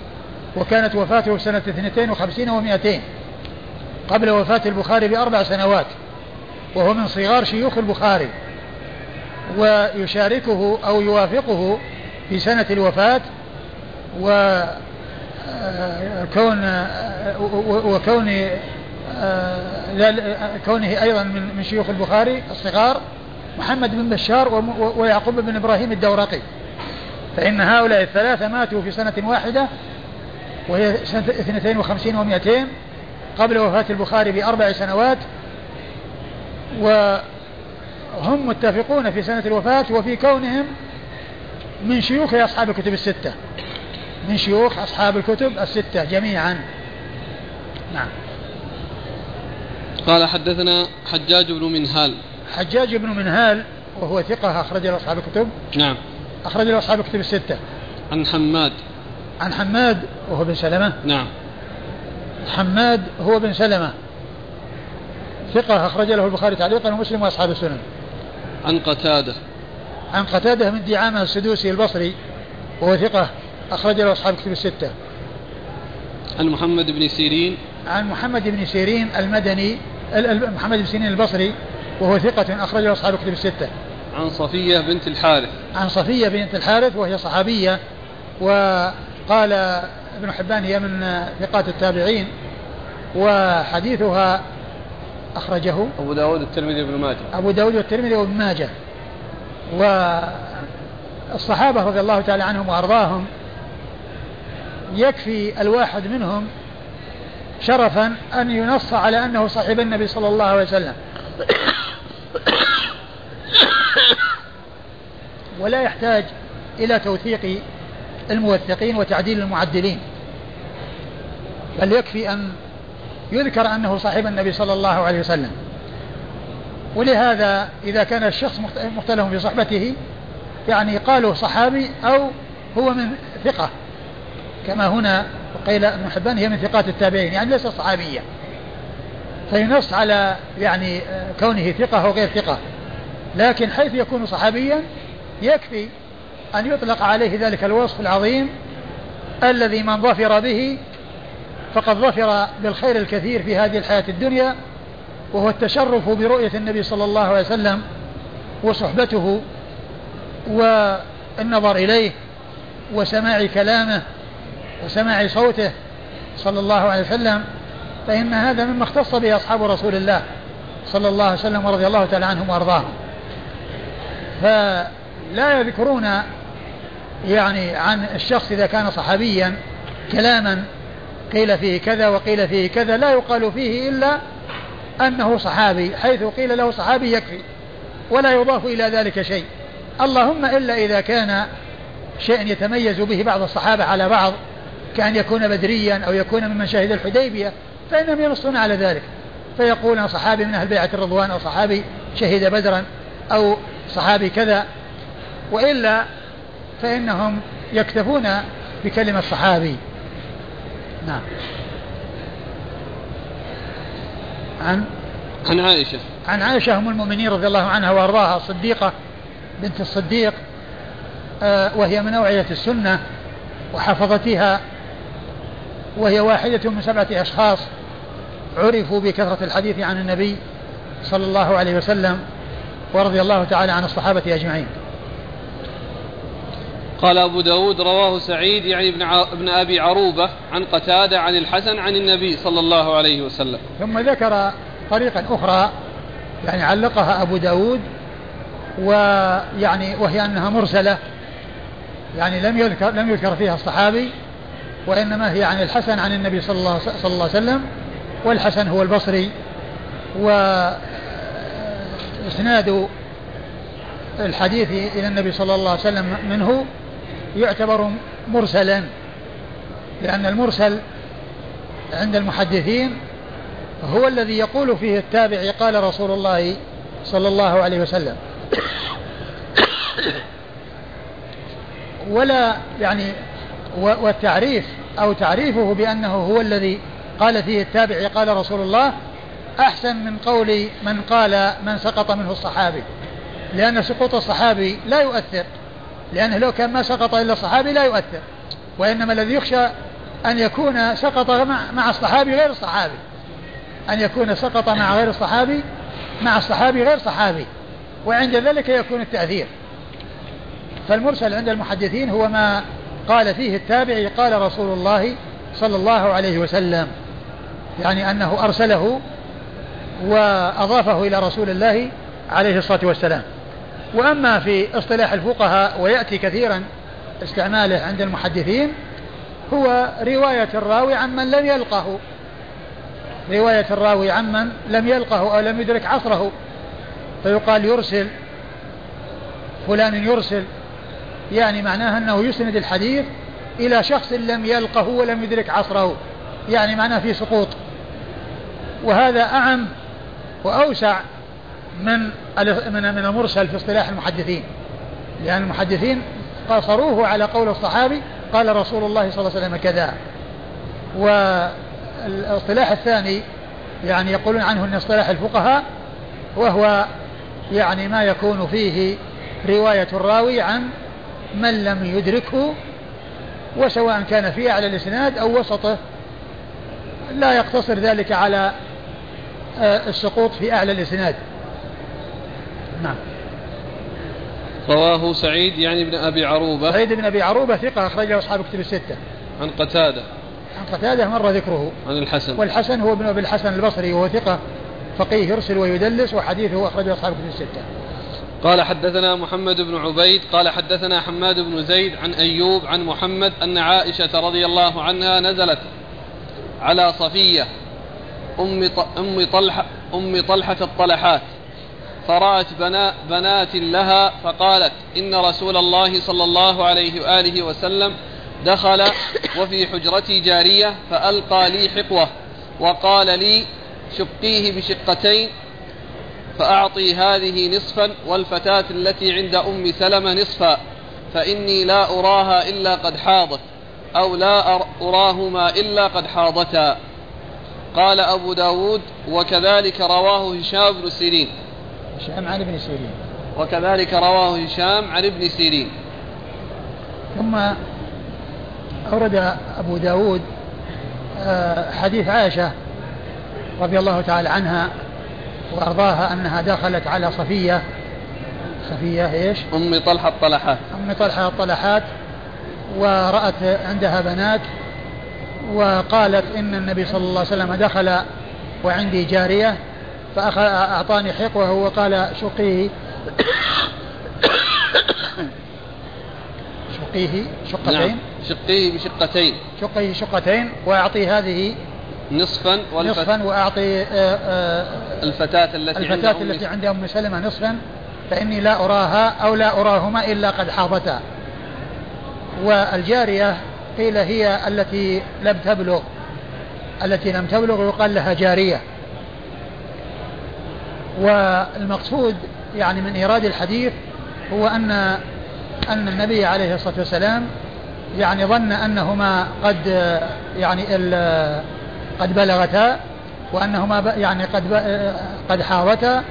وكانت وفاته سنة 52 و200 قبل وفاة البخاري بأربع سنوات وهو من صغار شيوخ البخاري. ويشاركه أو يوافقه في سنة الوفاة و كون وكون كونه أيضا من شيوخ البخاري الصغار محمد بن بشار ويعقوب بن إبراهيم الدورقي. فإن هؤلاء الثلاثة ماتوا في سنة واحدة وهي سنة 52 و200 قبل وفاة البخاري بأربع سنوات وهم متفقون في سنة الوفاة وفي كونهم من شيوخ أصحاب الكتب الستة. من شيوخ أصحاب الكتب الستة جميعا. نعم. قال حدثنا حجاج بن منهال. حجاج بن منهال وهو ثقة أخرج له أصحاب الكتب. نعم. أخرج له أصحاب الكتب الستة. عن حماد. عن حماد وهو بن سلمة. نعم. حماد هو بن سلمة. ثقة أخرج له البخاري تعليقا ومسلم وأصحاب السنن. عن قتادة. عن قتادة من دعامة السدوسي البصري وهو ثقة أخرج له أصحاب الكتب الستة. عن محمد بن سيرين. عن محمد بن سيرين المدني محمد بن سيرين البصري وهو ثقة أخرج له أصحاب الكتب الستة. عن صفية بنت الحارث. عن صفية بنت الحارث وهي صحابية وقال ابن حبان هي من ثقات التابعين وحديثها أخرجه أبو داود الترمذي وابن ماجه. أبو داود والترمذي وابن ماجه. والصحابة رضي الله تعالى عنهم وأرضاهم يكفي الواحد منهم شرفا أن ينص على أنه صاحب النبي صلى الله عليه وسلم. ولا يحتاج إلى توثيق الموثقين وتعديل المعدلين. بل يكفي أن يذكر أنه صاحب النبي صلى الله عليه وسلم. ولهذا إذا كان الشخص مختلف في صحبته يعني قالوا صحابي أو هو من ثقة. كما هنا قيل ابن حبان هي من ثقات التابعين يعني ليس صحابيا فينص على يعني كونه ثقة أو غير ثقة. لكن حيث يكون صحابيا يكفي أن يطلق عليه ذلك الوصف العظيم الذي من ظفر به فقد ظفر بالخير الكثير في هذه الحياة الدنيا وهو التشرف برؤية النبي صلى الله عليه وسلم وصحبته والنظر إليه وسماع كلامه وسماع صوته صلى الله عليه وسلم فإن هذا مما اختص به أصحاب رسول الله صلى الله عليه وسلم ورضي الله تعالى عنهم وأرضاهم. فلا يذكرون يعني عن الشخص إذا كان صحابيا كلاما قيل فيه كذا وقيل فيه كذا لا يقال فيه إلا أنه صحابي حيث قيل له صحابي يكفي ولا يضاف إلى ذلك شيء. اللهم إلا إذا كان شيء يتميز به بعض الصحابة على بعض كأن يكون بدريا أو يكون ممن شهد الحديبية فإنهم ينصون على ذلك. فيقولون صحابي من أهل بيعة الرضوان أو صحابي شهد بدرا أو صحابي كذا. وإلا فإنهم يكتفون بكلمة صحابي نعم عن عن عائشة. عن عائشة أم المؤمنين رضي الله عنها وأرضاها الصديقة بنت الصديق آه وهي من أوعية السنة وحفظتها وهي واحدة من سبعة أشخاص عرفوا بكثرة الحديث عن النبي صلى الله عليه وسلم ورضي الله تعالى عن الصحابة أجمعين. قال أبو داود رواه سعيد يعني ابن, ابن أبي عروبة عن قتادة عن الحسن عن النبي صلى الله عليه وسلم. ثم ذكر طريقا أخرى يعني علقها أبو داود ويعني وهي أنها مرسلة يعني لم يذكر لم يذكر فيها الصحابي وإنما هي عن الحسن عن النبي صلى الله, صلى الله عليه وسلم والحسن هو البصري وإسناد الحديث إلى النبي صلى الله عليه وسلم منه يعتبر مرسلا لأن المرسل عند المحدثين هو الذي يقول فيه التابع قال رسول الله صلى الله عليه وسلم. ولا يعني والتعريف أو تعريفه بأنه هو الذي قال فيه التابع قال رسول الله أحسن من قول من قال من سقط منه الصحابي لأن سقوط الصحابي لا يؤثر. لأنه لو كان ما سقط إلا الصحابي لا يؤثر وإنما الذي يخشى أن يكون سقط مع الصحابي غير الصحابي. أن يكون سقط مع غير الصحابي مع الصحابي غير صحابي. وعند ذلك يكون التأثير. فالمرسل عند المحدثين هو ما قال فيه التابعي قال رسول الله صلى الله عليه وسلم يعني أنه أرسله وأضافه إلى رسول الله عليه الصلاة والسلام. وأما في اصطلاح الفقهاء ويأتي كثيرا استعماله عند المحدثين هو رواية الراوي عن من لم يلقه. رواية الراوي عمن لم يلقه أو لم يدرك عصره. فيقال يرسل فلان يرسل. يعني معناها أنه يسند الحديث إلى شخص لم يلقه ولم يدرك عصره. يعني معناه في سقوط. وهذا أعم وأوسع من من من المرسل في اصطلاح المحدثين. لأن المحدثين قاصروه على قول الصحابي قال رسول الله صلى الله عليه وسلم كذا. والإصطلاح الثاني يعني يقولون عنه إن اصطلاح الفقهاء وهو يعني ما يكون فيه رواية الراوي عن من لم يدركه وسواء كان في أعلى الإسناد أو وسطه. لا يقتصر ذلك على آه، السقوط في أعلى الإسناد. نعم. رواه سعيد يعني بن أبي عروبة. سعيد بن أبي عروبة ثقة أخرجه أصحاب كتب الستة. عن قتادة. عن قتادة مر ذكره. عن الحسن. والحسن هو ابن أبي الحسن البصري وهو ثقة فقيه يرسل ويدلس وحديثه أخرجه أصحاب كتب الستة. قال حدثنا محمد بن عبيد قال حدثنا حماد بن زيد عن أيوب عن محمد أن عائشة رضي الله عنها نزلت على صفية أم أم طلحة أم طلحة الطلحات. فرأت بنا بنات لها فقالت إن رسول الله صلى الله عليه وآله وسلم دخل وفي حجرتي جارية فألقى لي حقوة وقال لي شقيه بشقتين فأعطي هذه نصفا والفتاة التي عند أم سلمة نصفا فإني لا أراها إلا قد حاضت أو لا أراهما إلا قد حاضتا. قال أبو داود وكذلك رواه هشام بن سيرين. هشام عن ابن سيرين. وكذلك رواه هشام عن ابن سيرين. ثم أورد أبو داود آه، حديث عائشة رضي الله تعالى عنها وأرضاها أنها دخلت على صفية. صفية إيش؟ أم طلحة الطلحات. أم طلحة الطلحات ورأت عندها بنات وقالت إن النبي صلى الله عليه وسلم دخل وعندي جارية فأعطاني حقوه وقال شقيه. شقيه شقتين. نعم. شقيه بشقتين. شقيه شقتين وأعطي هذه نصفا نصفا وأعطي آه، آه، الفتاة التي الفتاة عند التي عند أم سلمة نصفا فإني لا أراها أو لا أراهما إلا قد حاضتا والجارية قيل هي التي لم تبلغ التي لم تبلغ يقال لها جارية. والمقصود يعني من إيراد الحديث هو أن أن النبي عليه الصلاة والسلام يعني ظن أنهما قد يعني قد بلغتا وأنهما يعني قد قد حاوتا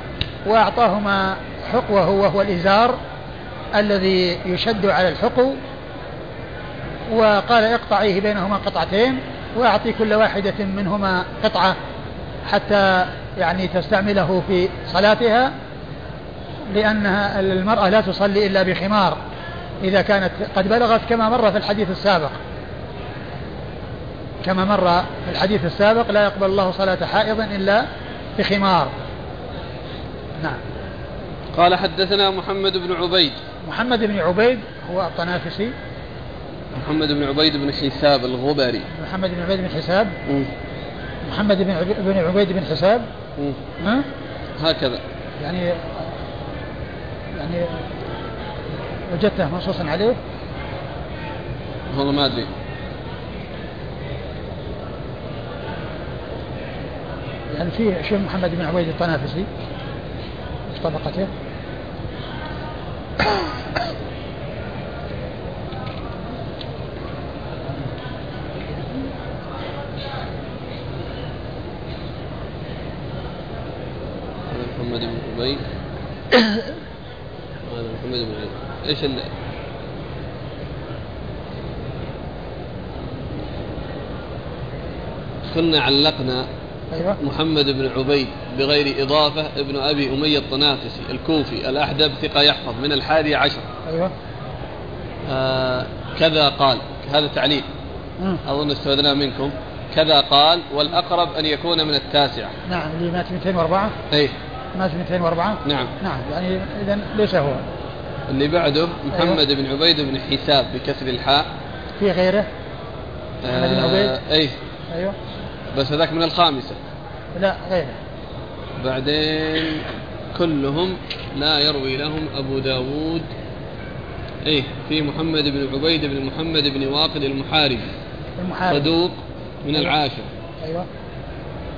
وأعطاهما حقوه وهو الإزار الذي يشد على الحقو وقال اقطعيه بينهما قطعتين وأعطي كل واحدة منهما قطعة حتى يعني تستعمله في صلاتها لأنها المرأة لا تصلي إلا بخمار إذا كانت قد بلغت كما مر في الحديث السابق. كما مر في الحديث السابق لا يقبل الله صلاة حائض إلا بخمار نعم. قال حدثنا محمد بن عبيد. محمد بن عبيد هو الطنافسي. محمد بن عبيد بن حساب الغبري. محمد بن عبيد بن حساب. محمد بن بن عبيد بن حساب؟ ها؟ هكذا. يعني يعني وجدته منصوصا عليه؟ والله ما أدري. يعني في شيخ محمد بن عبيد الطنافسي في طبقته محمد بن أبي هذا محمد بن علي إيش ال... كنا علقنا أيوه. محمد بن عبيد بغير إضافة ابن أبي أمية الطنافسي الكوفي الأحدب ثقة يحفظ من الحادي عشر. أيوه. آه كذا قال. هذا تعليق. أظن استفدناه منكم. كذا قال والأقرب أن يكون من التاسعة. نعم اللي مات 204 أي مات 204 نعم. نعم يعني اذا ليس هو. اللي بعده محمد بن عبيد بن حساب بكسر الحاء. في غيره؟ محمد بن عبيد؟ آه أي أيوه. بس هذاك من الخامسة. لا غيره. بعدين كلهم لا يروي لهم أبو داود. إيه في محمد بن عبيد بن محمد بن واقد المحاربي. المحاربي. صدوق من أيوة. العاشر. أيوه.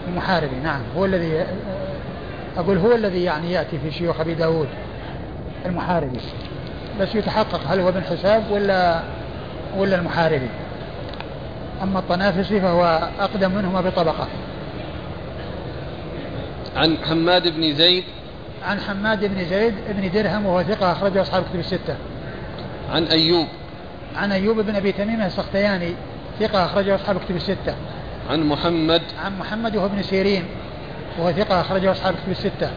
المحاربي نعم. هو الذي أقول هو الذي يعني يأتي في شيوخ أبي داود. المحاربي. بس يتحقق هل هو ابن حساب ولا ولا المحاربي. أما الطنافسي فهو أقدم منهما بطبقة. عن حماد بن زيد. عن حماد بن زيد بن درهم وهو ثقة أخرجه أصحاب الكتب الستة. عن أيوب. عن أيوب بن أبي تميم السختياني ثقة أخرجه أصحاب الكتب الستة. عن محمد. عن محمد وهو ابن سيرين وهو ثقة أخرجه أصحاب الكتب الستة.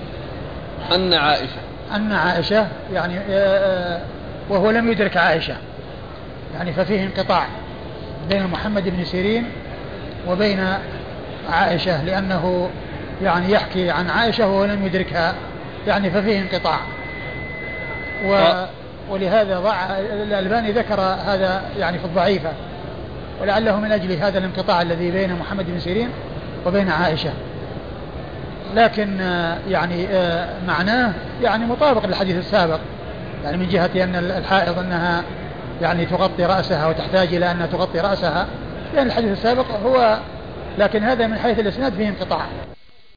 أن عائشة. أن عائشة يعني آه، آه، وهو لم يدرك عائشة. يعني ففيه انقطاع بين محمد بن سيرين وبين عائشة لأنه يعني يحكي عن عائشة وهو لم يدركها. يعني ففيه انقطاع. و آه. ولهذا ضع الألباني ذكر هذا يعني في الضعيفة. ولعله من أجل هذا الانقطاع الذي بين محمد بن سيرين وبين عائشة. لكن آه، يعني آه، معناه يعني مطابق للحديث السابق. يعني من جهة أن الحائض أنها يعني تغطي رأسها وتحتاج إلى أنها تغطي رأسها لأن الحديث السابق هو لكن هذا من حيث الإسناد فيه انقطاع.